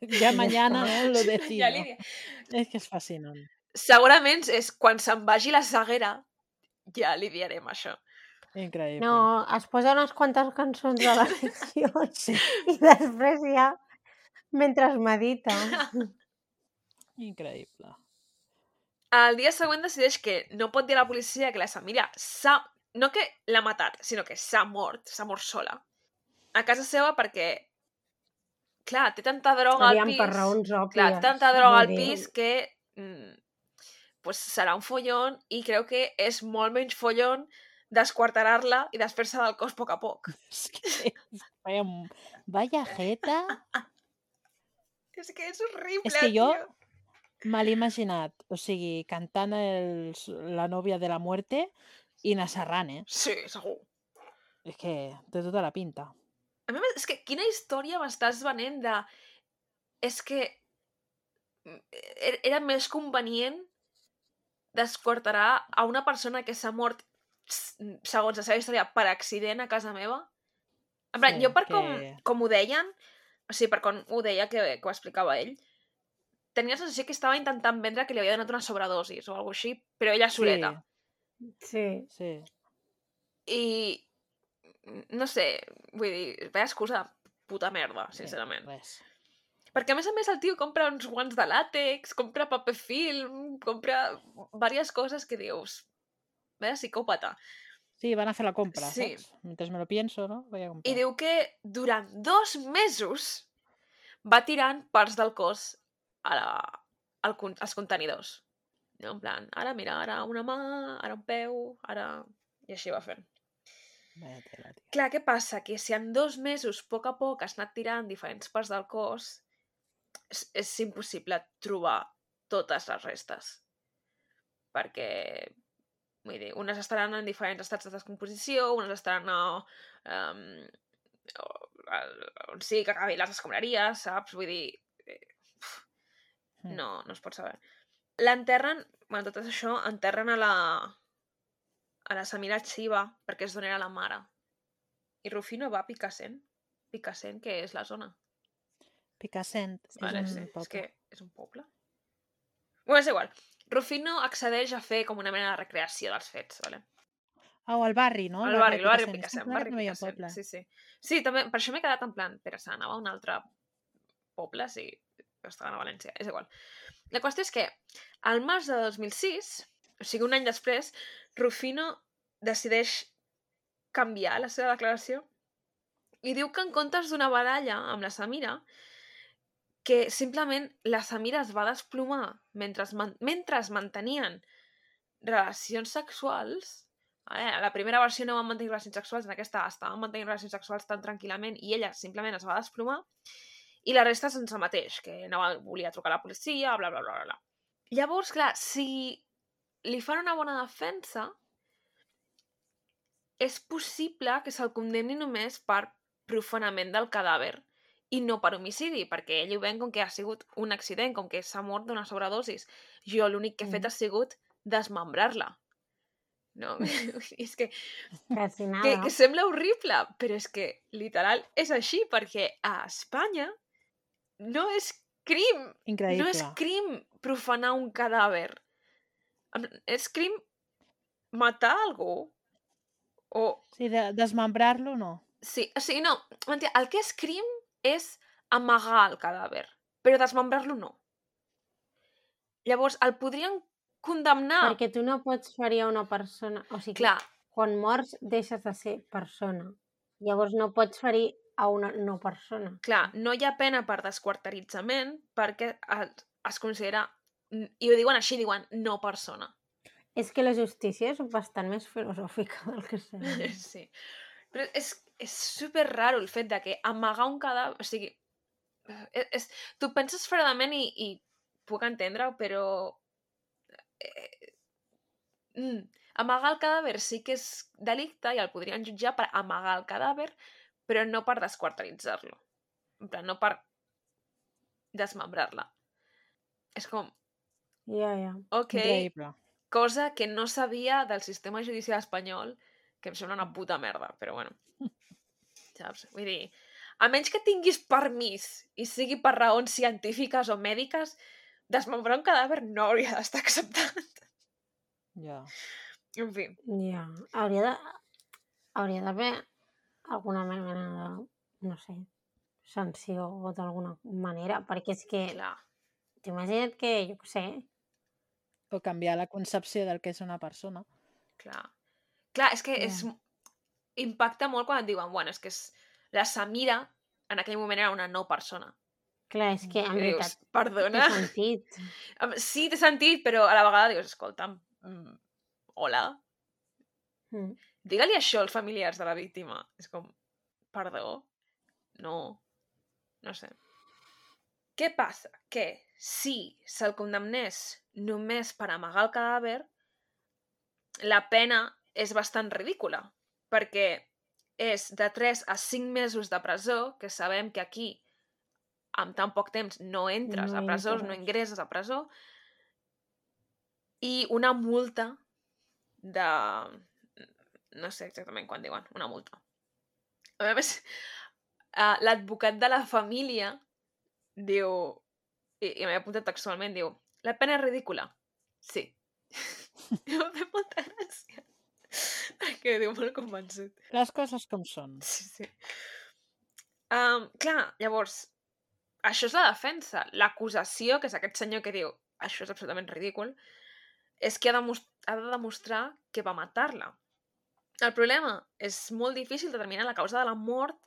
Ya mañana ¿no? lo decido. Ja, Lídia. Es que és fascinant. Segurament és quan se'n vagi la ceguera ja li direm això. Increïble. No, es posa unes quantes cançons a la ficció Sí, i després ja, mentre es medita. increïble. El dia següent decideix que no pot dir a la policia que la Samira s'ha... No que l'ha matat, sinó que s'ha mort, s'ha mort sola. A casa seva perquè... Clar, té tanta droga al Aviam, pis... per raons òbvies. Clar, té tanta droga al pis que... Mm, pues serà un follón i creu que és molt menys follón desquarterar-la i desfer-se del cos a poc a poc. Que... Vaya, vaya jeta. És que és horrible, És que jo tio. me l'he imaginat, o sigui, cantant el, la nòvia de la muerte i nassarrant, eh? Sí, segur. És que té tota la pinta. A mi, és que quina història m'estàs venent de... És que mm, e- era més convenient desquarterar a una persona que s'ha mort, segons la seva història, per accident a casa meva. En plan, Sí, jo per com, que- com ho deien, o sigui, per com ho deia que, que ho explicava ell, tenia la sensació que estava intentant vendre que li havia donat una sobredosis o alguna així, però ella soleta. Sí. Sí, I no sé, vull dir, veia excusa de puta merda, sí, sincerament. res. Perquè a més a més el tio compra uns guants de làtex, compra paper film, compra diverses coses que dius, veia psicòpata. Sí, van a fer la compra, Sí. saps? Mientras me lo pienso, no? Voy a comprar. I diu que durant dos mesos va tirant parts del cos a la, al, als contenidors. No? En plan, ara mira, ara una mà, ara un peu, ara... I així va fent. Vaya tela. Clar, què passa? Que si en dos mesos, a poc a poc, has anat tirant diferents parts del cos, és, és impossible trobar totes les restes. Perquè, vull dir, unes estaran en diferents estats de descomposició, unes estaran a, um, on sigui que acabi les escombraries, saps? Vull dir, eh, uf, Mm. No, no es pot saber. L'enterren, bueno, tot això, enterren a la, a la Samira Chiva perquè es donera a la mare. I Rufino va a Picassent. Picassent, que és la zona. Picassent és Vale, un sí, és poble. que és un poble. Bueno, és igual. Rufino accedeix a fer com una mena de recreació dels fets, vale? Au, al barri, no? El barri, el barri Picassent, barri que hi ha Picassent. Sí, sí. Sí, també, per això m'he quedat en plan, però se n'anava a un altre poble, sí, estaven a València, és igual. La qüestió és que, al març de 2006, o sigui, un any després, Rufino decideix canviar la seva declaració i diu que en comptes d'una baralla amb la Samira, que simplement la Samira es va desplomar mentre, man mentre mantenien relacions sexuals? A la primera versió no van mantenir relacions sexuals, en aquesta estaven mantenint relacions sexuals tan tranquil·lament i ella simplement es va desplomar i la resta sense el mateix, que no volia trucar a la policia, bla, bla, bla, bla. Llavors, clar, si li fan una bona defensa, és possible que se'l condemni només per profanament del cadàver i no per homicidi, perquè ell ho ven com que ha sigut un accident, com que s'ha mort d'una sobredosis. Jo l'únic que he fet Mm. ha sigut desmembrar-la. No, és que, Quasi nada. que, que sembla horrible, però és que literal és així, perquè a Espanya no és crim, Increïble. no és crim profanar un cadàver. És crim matar algú. O, Sí, de, desmembrar-lo no. sí, o sigui, no, el que és crim és amagar el cadàver, però desmembrar-lo no. Llavors, el podrien condemnar... Perquè tu no pots ferir a una persona... O sigui, Clar, quan mors deixes de ser persona. Llavors no pots ferir a una no persona. clar, no hi ha pena per desquarteritzament perquè es, es considera, i ho diuen així, diuen no persona. És que la justícia és bastant més filosòfica del que sembla. Sí. Però és, és super raro el fet de que amagar un cadàver... O sigui, és, és, tu penses fredament i, i puc entendre-ho, però... Eh, mm, amagar el cadàver sí que és delicte i el podrien jutjar per amagar el cadàver, però no per desquarteritzar-lo. En plan, no per desmembrar-la. És com, Ja, ja. ok, Increïble. cosa que no sabia del sistema judicial espanyol, que em sembla una puta merda, però bueno. Saps? Vull dir, a menys que tinguis permís i sigui per raons científiques o mèdiques, desmembrar un cadàver no hauria d'estar acceptat. Ja. En fi, Ja. Hauria de... Hauria d'haver alguna mena de... No sé, sanció o d'alguna manera, perquè és que... clar. T'imagina't que, jo què sé, O canviar la concepció del que és una persona. Clar. Clar, és que Ja. és... impacta molt quan et diuen, bueno, és que és... la Samira en aquell moment era una no persona. clar, és que en dius, veritat té perdona? sentit. Em- Sí, té sentit, però a la vegada dius, escolta'm, mm, hola, Mm. digue-li això als familiars de la víctima. És com, perdó? No. No sé. Què passa? Que si se'l condemnés només per amagar el cadàver, la pena és bastant ridícula, perquè és de 3 a 5 mesos de presó, que sabem que aquí amb tan poc temps no entres No a presó, no ingresses a presó, i una multa de... no sé exactament quan diuen, una multa. A més, uh, l'advocat de la família diu, i, i m'he apuntat textualment, diu, la pena és ridícula. Sí. I fet molta gràcia. Perquè ho diu molt convençut. Les coses com són. Sí, sí. Um, clar, llavors, això és la defensa. L'acusació, que és aquest senyor que diu això és absolutament ridícul, és que ha, ha de demostrar que va matar-la. El problema és molt difícil determinar la causa de la mort,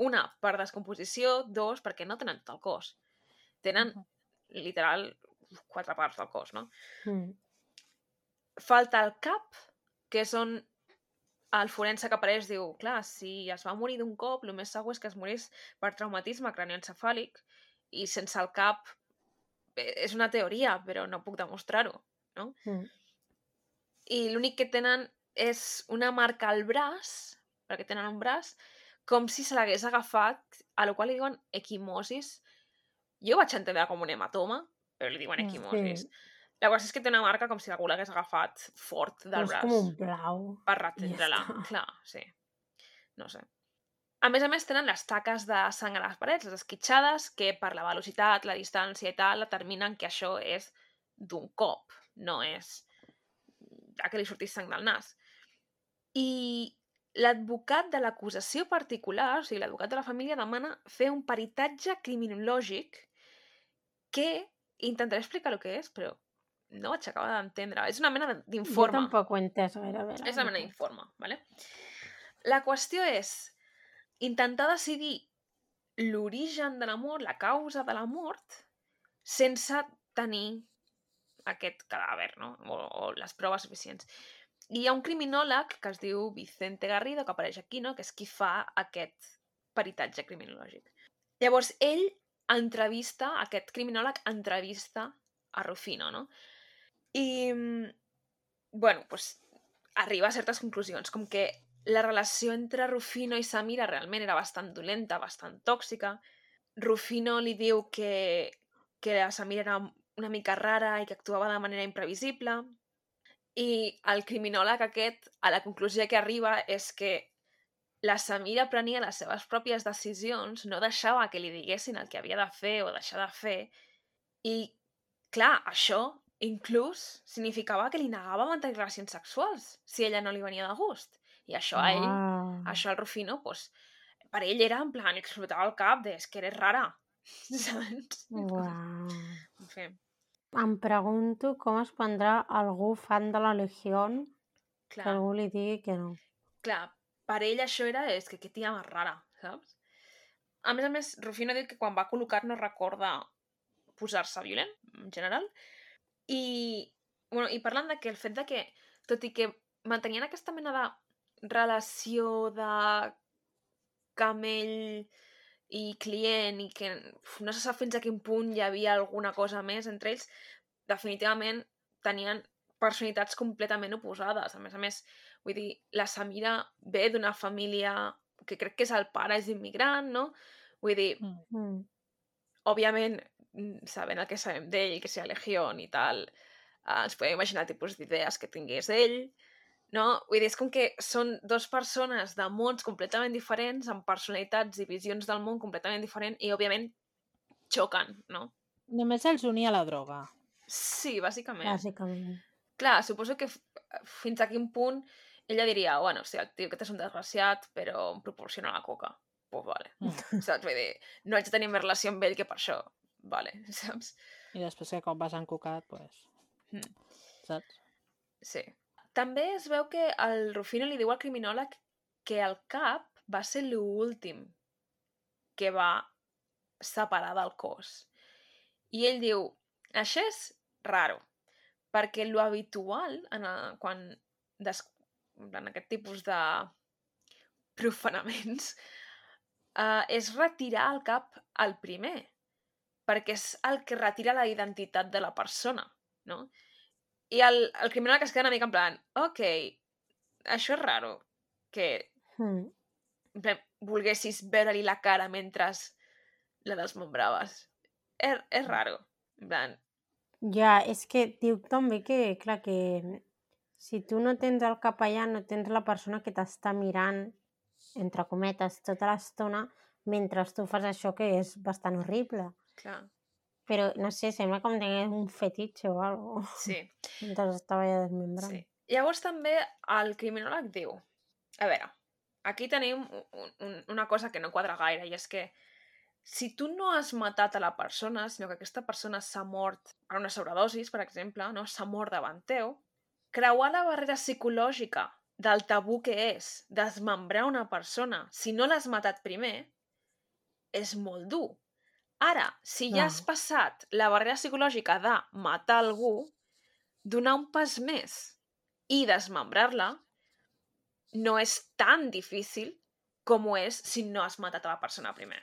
una, per descomposició, dos, perquè no tenen tot el cos. Tenen, literal, quatre parts del cos, no? Mm. falta el cap, que és on el forense que apareix diu, clar, si es va morir d'un cop, el més segur és que es morís per traumatisme cranioencefàlic i sense el cap és una teoria, però no puc demostrar-ho, no? Mm. I l'únic que tenen és una marca al braç, perquè tenen un braç, com si se l'hagués agafat, a la qual li diuen equimosis. Jo ho vaig entendre com un hematoma, però li diuen Mm, equimosis. sí. La qüestió és que té una marca com si algú l'hagués agafat fort del Però és braç com un blau. per ja retindre-la. està. Clar, sí. No sé. A més a més, tenen les taques de sang a les parets, les esquitxades, que per la velocitat, la distància i tal, determinen que això és d'un cop, no és a que li sortís sang del nas. I l'advocat de l'acusació particular, o sigui, l'advocat de la família, demana fer un peritatge criminològic que intentaré explicar el que és, però no vaig acabar d'entendre. És una mena de- Jo d'informe. tampoc ho he entès gairebé. la És una mena d'informe, ¿vale? La qüestió és intentar decidir l'origen de la mort, la causa de la mort, sense tenir aquest cadàver, no? O, o les proves suficients. I hi ha un criminòleg que es diu Vicente Garrido, que apareix aquí, no? que és qui fa aquest peritatge criminològic. Llavors, ell entrevista, aquest criminòleg entrevista a Rufino, no? I, mm, bueno, pues, arriba a certes conclusions, com que la relació entre Rufino i Samira realment era bastant dolenta, bastant tòxica. Rufino li diu que, que la Samira era una mica rara i que actuava de manera imprevisible. I el criminòleg aquest, a la conclusió que arriba és que la Samira prenia les seves pròpies decisions, no deixava que li diguessin el que havia de fer o deixar de fer. I, clar, això inclús significava que li negava mantenir relacions sexuals si ella no li venia de gust. I això a ell, Uau. això al Rufino, pues, per ell era en plan, explotava el cap de, és que eres rara. Saps? Uau. En fi, Em pregunto com es prendrà algú fan de la Legió que algú li digui que no. clar, per ell això era, és que que tia més rara, saps? A més a més, Rufino diu que quan va col·locar no recorda posar-se violent, en general, i, bueno, i parlant de que el fet de que, tot i que mantenien aquesta mena de relació de camell i client i que no se sap fins a quin punt hi havia alguna cosa més entre ells, definitivament tenien personalitats completament oposades. A més a més, vull dir, la Samira ve d'una família que crec que és el pare és immigrant, no? Vull dir, Mm. Mm. òbviament, sabent el que sabem d'ell, que sigui Legió i tal, eh, ens podem imaginar el tipus d'idees que tingués ell, no? Vull dir, és com que són dos persones de mons completament diferents, amb personalitats i visions del món completament diferents, i òbviament xoquen, no? Només els unia la droga. Sí, bàsicament. Bàsicament. Clar, suposo que fins a quin punt ella diria, bueno, sí, el tio aquest és un desgraciat, però em proporciona la coca. Pues vale. Mm. Saps? Vull dir, no haig de tenir més relació amb ell que per això. Vale, saps? I després que com vas encocat, pues, Mm. saps? Sí. També es veu que el Rufino li diu al criminòleg que el cap va ser l'últim que va separar del cos. I ell diu, això és raro, perquè lo habitual en a, quan des, en aquest tipus de profanaments uh, és retirar el cap al primer, perquè és el que retira la identitat de la persona, no? I el, el criminal que es queda una mica en plan, ok, això és raro, que Mm. volguessis veure-li la cara mentre la desmembraves. És, és raro. En plan, Ja, és que diu també que, clar, que si tu no tens el cap allà, no tens la persona que t'està mirant, entre cometes, tota l'estona, mentre tu fas això que és bastant horrible. Clar, Però, no sé, sembla com tingués un fetitxe o alguna cosa, sí. mentre estava allà desmembrant. sí. Llavors també el criminòleg diu, a veure, aquí tenim un, un, una cosa que no quadra gaire, i és que si tu no has matat a la persona, sinó que aquesta persona s'ha mort per una sobredosis, per exemple, no s'ha mort davant teu, creuar la barrera psicològica del tabú que és desmembrar una persona si no l'has matat primer és molt dur. Ara, si ja has passat la barrera psicològica de matar algú, donar un pas més i desmembrar-la no és tan difícil com ho és si no has matat a la persona primer.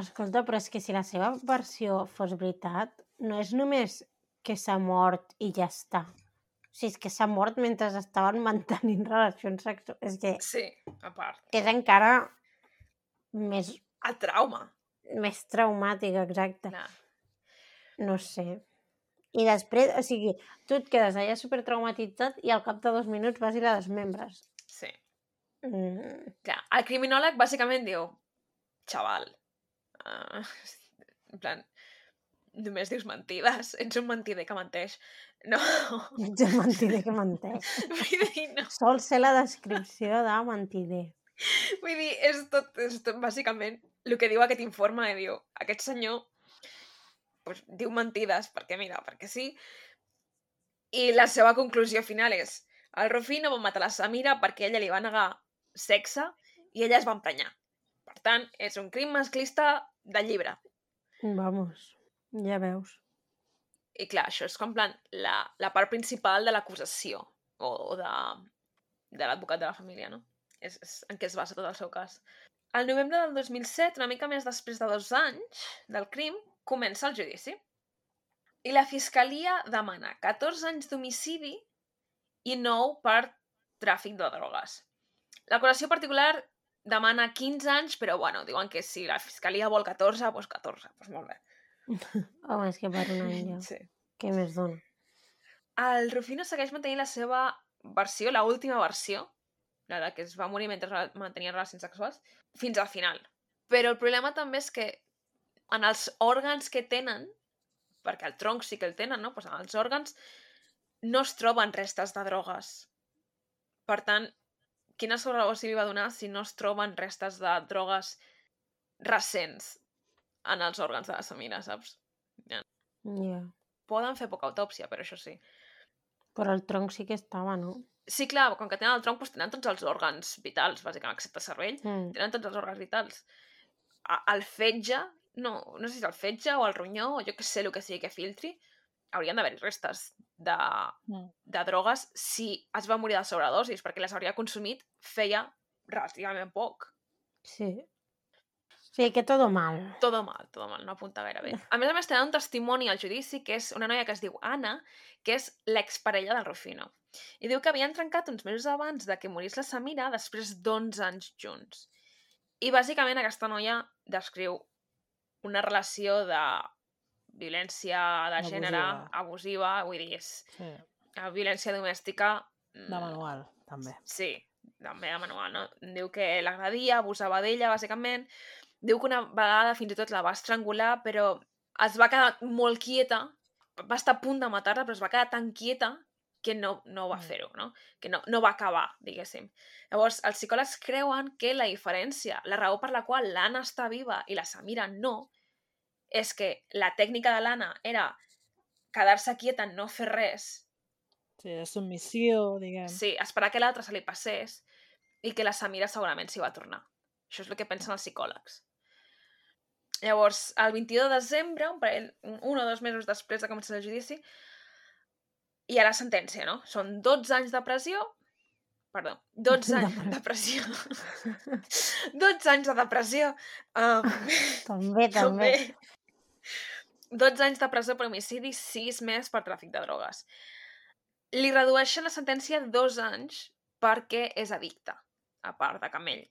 Escolta, però és que si la seva versió fos veritat, no és només que s'ha mort i ja està. O sigui, és que s'ha mort mentre estaven mantenint relacions sexuals. És que Sí, a part. és encara més, El trauma. Més traumàtic, exacte. Clar. No sé. I després, o sigui, tu et quedes allà super traumatitzat i al cap de dos minuts vas i la desmembres. Sí. Mm, Clar, el criminòleg bàsicament diu xaval, uh, en plan, només dius mentides, ets un mentider que menteix. No, ets un mentider que menteix. vull dir, no. Sol ser la descripció de mentider. Vull dir, és tot, és tot bàsicament el que diu aquest informe, i diu, aquest senyor pues, diu mentides, perquè mira, perquè sí, i la seva conclusió final és el Rufino va matar la Samira perquè ella li va negar sexe i ella es va emprenyar. Per tant, és un crim masclista de llibre. Vamos, ja veus. I clar, això és com plan la, la part principal de l'acusació o, o de, de l'advocat de la família, no? És, és en què es basa tot el seu cas. Al novembre del 2007, una mica més després de dos anys del crim, comença el judici. I la fiscalia demana 14 anys d'homicidi i 9 per tràfic de drogues. L'acusació particular demana 15 anys, però bueno, diuen que si la fiscalia vol 14, doncs 14, doncs molt bé. Home, és que per un any ja. Sí. Què més dona? El Rufino segueix mantenint la seva versió, la última versió, la de que es va morir mentre mantenia relacions sexuals, fins al final. Però el problema també és que en els òrgans que tenen, perquè el tronc sí que el tenen, no? Pues en els òrgans no es troben restes de drogues. Per tant, quina sobredosi li va donar si no es troben restes de drogues recents en els òrgans de la Samira, saps? Ja. Poden fer poca autòpsia, però això sí. Però el tronc sí que estava, no? Sí, clar, com que tenen el tronc, doncs tenen tots els òrgans vitals, bàsicament, excepte cervell. Mm. Tenen tots els òrgans vitals. A- El fetge, no, no sé si és el fetge o el ronyó, o jo que sé el que sigui que filtri, haurien d'haver-hi restes de, Mm. de drogues si es va morir de sobredosis, perquè les hauria consumit feia relativament poc. Sí. Sigui, que todo mal. Todo mal, todo mal, no apunta gaire bé. A més a més, tenen un testimoni al judici, que és una noia que es diu Anna, que és l'exparella del Rufino. I diu que havien trencat uns mesos abans de que morís la Samira després d'11 anys junts. I bàsicament aquesta noia descriu una relació de violència de gènere Abusiva. abusiva, vull dir, és Sí, eh, violència domèstica... de mm, manual, també. Sí, també de manual, no? Diu que l'agredia, abusava d'ella, bàsicament. Diu que una vegada fins i tot la va estrangular, però es va quedar molt quieta, va estar a punt de matar-la, però es va quedar tan quieta que no, no va Mm. fer-ho, no? Que no, no va acabar, diguéssim. Llavors, els psicòlegs creuen que la diferència, la raó per la qual l'Anna està viva i la Samira no, és que la tècnica de l'Anna era quedar-se quieta, no fer res, Sí, de submissió, diguem. Sí, esperar que l'altre se li passés i que la Samira segurament s'hi va tornar. Això és el que pensen els psicòlegs. Llavors, el 22 de desembre, un, parell, un o dos mesos després de començar el judici, hi ha la sentència, no? Són 12 anys de pressió... Perdó, 12 anys de pressió. 12 anys de depressió. Um, També, també. també. 12 anys de presó per homicidi, 6 més per tràfic de drogues. Li redueixen la sentència a dos anys perquè és addicte, a part de camell.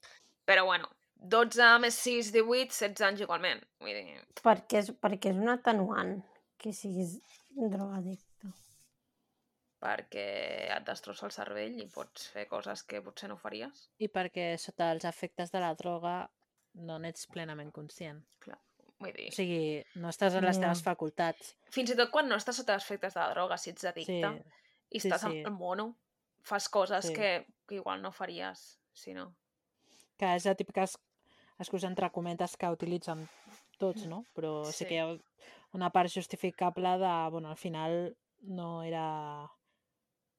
Però bueno, 12 més 6, 18, 16 anys igualment. Vull dir, Perquè és, perquè és un atenuant que siguis drogadicte. Perquè et destrossa el cervell i pots fer coses que potser no faries. I perquè sota els efectes de la droga no n'ets plenament conscient. Vull dir, O sigui, no estàs en les Ja. teves facultats. fins i tot quan no estàs sota els efectes de la droga, si ets Sí, addicte i sí, estàs sí. en mono, fas coses Sí. que, que igual no faries si no. que és la típica ex- excusa entre cometes que utilitzen tots, no? Però sí. Sí. que hi ha una part justificable de, bueno, al final no era...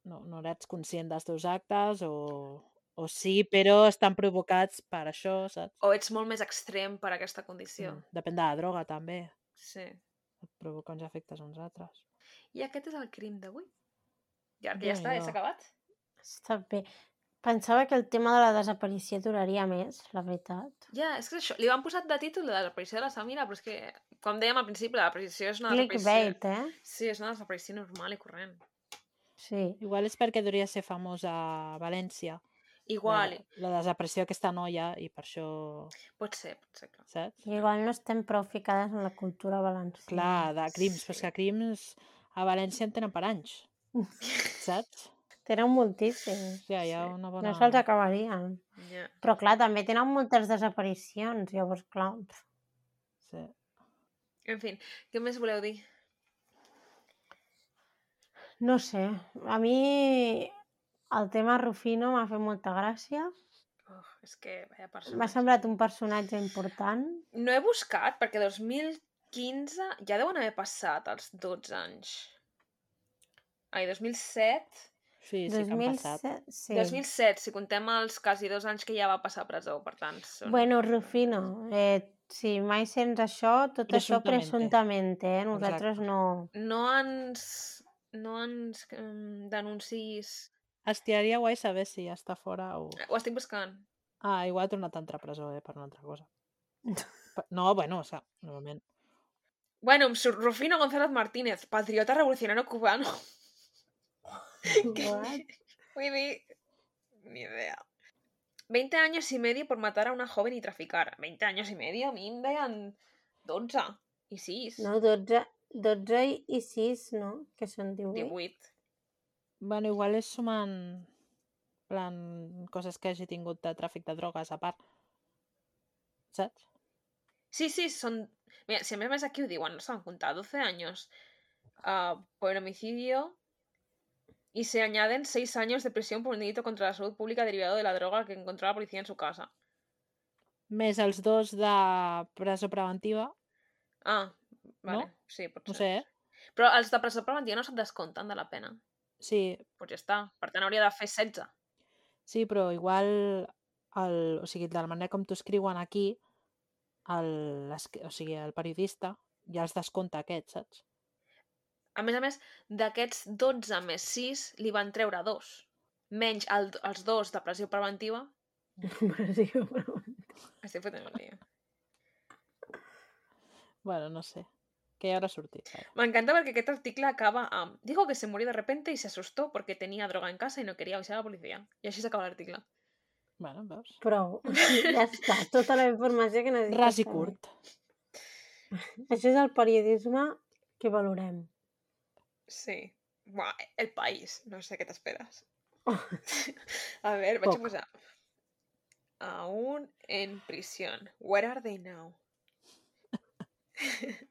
No, no eres conscient dels teus actes o, o sí, però estan provocats per això, saps? O ets molt més extrem per aquesta condició. Mm, Depèn de la droga, també. Sí. Et provoca uns efectes uns altres. I aquest és el crim d'avui. Ja, que ja està, ja s'ha acabat. Està bé. Pensava que el tema de la desaparició duraria més, la veritat. Ja, és que és això. Li van posar de títol de desaparició de la Samira, però és que, com dèiem al principi, la desaparició és una desaparició... Clickbait, eh? Sí, és una desaparició normal i corrent. Sí. Igual és perquè hauria ser famós a València. Igual, La, la desaparició d'aquesta noia i per això, pot ser, pot ser, clar. saps? Igual no estem prou ficades en la cultura valenciana. Clar, de crims, però és Sí. que crims A València en tenen per anys, saps? Tenen moltíssims. Ja, hi ha Sí. una bona... No se'ls acabarien. Ja. Però clar, també tenen moltes desaparicions, llavors clar... Sí. En fi, què més voleu dir? No sé, a mi el tema Rufino m'ha fet molta gràcia. Oh, és que, vaya M'ha personatge. semblat un personatge important. No he buscat, perquè 2015 ja deuen haver passat els 12 anys. Ai, 2007... Sí, sí que han passat. 2007, sí. 2007, si contem els quasi dos anys que ja va passar a presó, per tant... Són... Bueno, Rufino, eh, si mai sents això, tot això Presuntamente. presuntament, eh? Nosaltres no... No ens... No ens um, denuncis... Estaria guai saber si ja està fora o... Ho estic buscant. Ah, igual ha tornat a entrar a presó, eh, per una altra cosa. No, bueno, o sea, normalment. Bueno, Su- Rufino González Martínez, patriota revolucionario cubano. What? Vull dir, ni idea. 20 años y medio por matar a una joven y traficar. 20 años y medio, a mi em deien 12 i 6. No, 12, 12 i 6, no? Que 18. 18. Bueno, igual és sumant plan coses que hagi tingut de tràfic de drogues a part. Saps? Sí, sí, son... Mira, si a més a més aquí ho diuen, no saben comptar, 12 años ah, por homicidio y se añaden 6 años de prisión por un delito contra la salud pública derivado de la droga que encontró la policía en su casa. Més els dos de presó preventiva, Ah, vale, No? sí, pot no sé, eh? Però els de presó preventiva no se't descompten de la pena. Sí, Doncs ja està. Per tant, hauria de fer 16. sí, però igual, el, o sigui, de la manera com t'ho escriuen aquí, el, o sigui, el periodista ja els descompta aquest, saps? A més a més, d'aquests 12 més 6 li van treure dos. Menys el, els dos de pressió preventiva. Pressió, però... Estic fotent un lío. Bueno, no sé. Que ja haurà sortit. M'encanta perquè aquest article acaba amb Dijo que se murió de repente y se asustó porque tenía droga en casa y no quería avisar a la policía. I així s'acaba l'article. Bueno, veus? Prou. Ja està, tota la informació que necessites. Ras i curt. Això és el periodisme que valorem. Sí. Buah, el país. No sé què t'esperes. a ver, vaig a Poc. posar. Aún en prisión. Where are they now?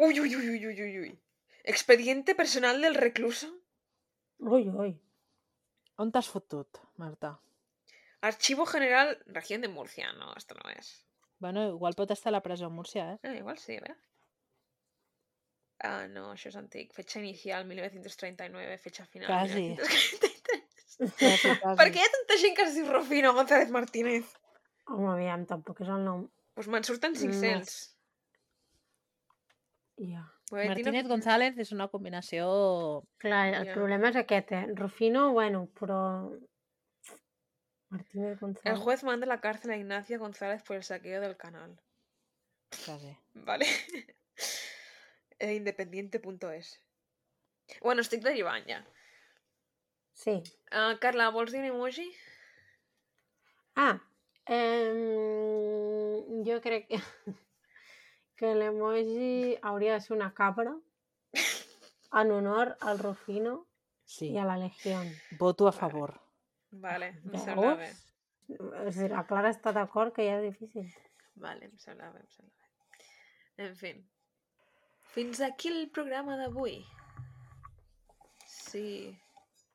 uy, uy, uy, uy, uy, uy. Expediente personal del recluso. Ui, ui. On t'has fotut, Marta? Archivo General, región de Murcia. No, esto no es. Bueno, igual pot estar a la presó a Múrcia, eh? Ah, igual sí, a ver. Ah, no, això és antic. Fecha inicial, 1939. Fecha final, Quasi. 1933. Quasi, quasi. Per què hi ha tanta gent que es diu Rufino González Martínez? Home, aviam, tampoc és el nom. Doncs me'n surten 500. Ja. Dir, Martínez González és una combinació... Clar, el Ja. problema és aquest, eh? Rufino, bueno, però... Martínez El González. juez manda a la cárcel a Ignacio González por el saqueo del canal. Quasi. Vale. Eh, Independiente.es. Bueno, estic derivant ja. Sí. Uh, Carla, vols dir un emoji? Ah, eh, jo crec que, que l'emoji hauria de ser una cabra en honor al Rufino Sí, i a la Legión. voto a favor. Vale, em Veus? sembla bé. O sigui, la Clara està d'acord que ja és difícil. Vale, em sembla bé, em sembla bé. En fi. Fins aquí el programa d'avui. Sí.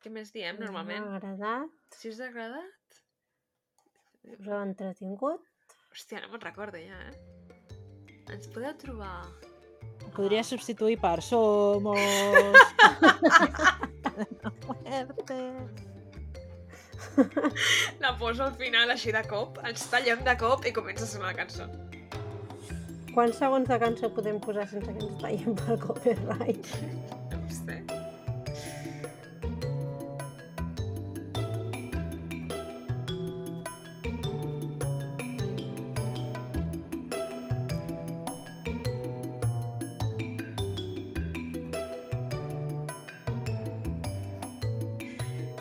Què més diem normalment? M'ha agradat, Si us ha agradat? us heu entretingut. Hòstia, no me'n recordo ja, eh? Ens podeu trobar... Podria substituir per Somos... La poso al final així de cop, ens tallem de cop i comença a sonar la cançó. Quants segons de cançó podem posar sense que ens tallem pel copyright?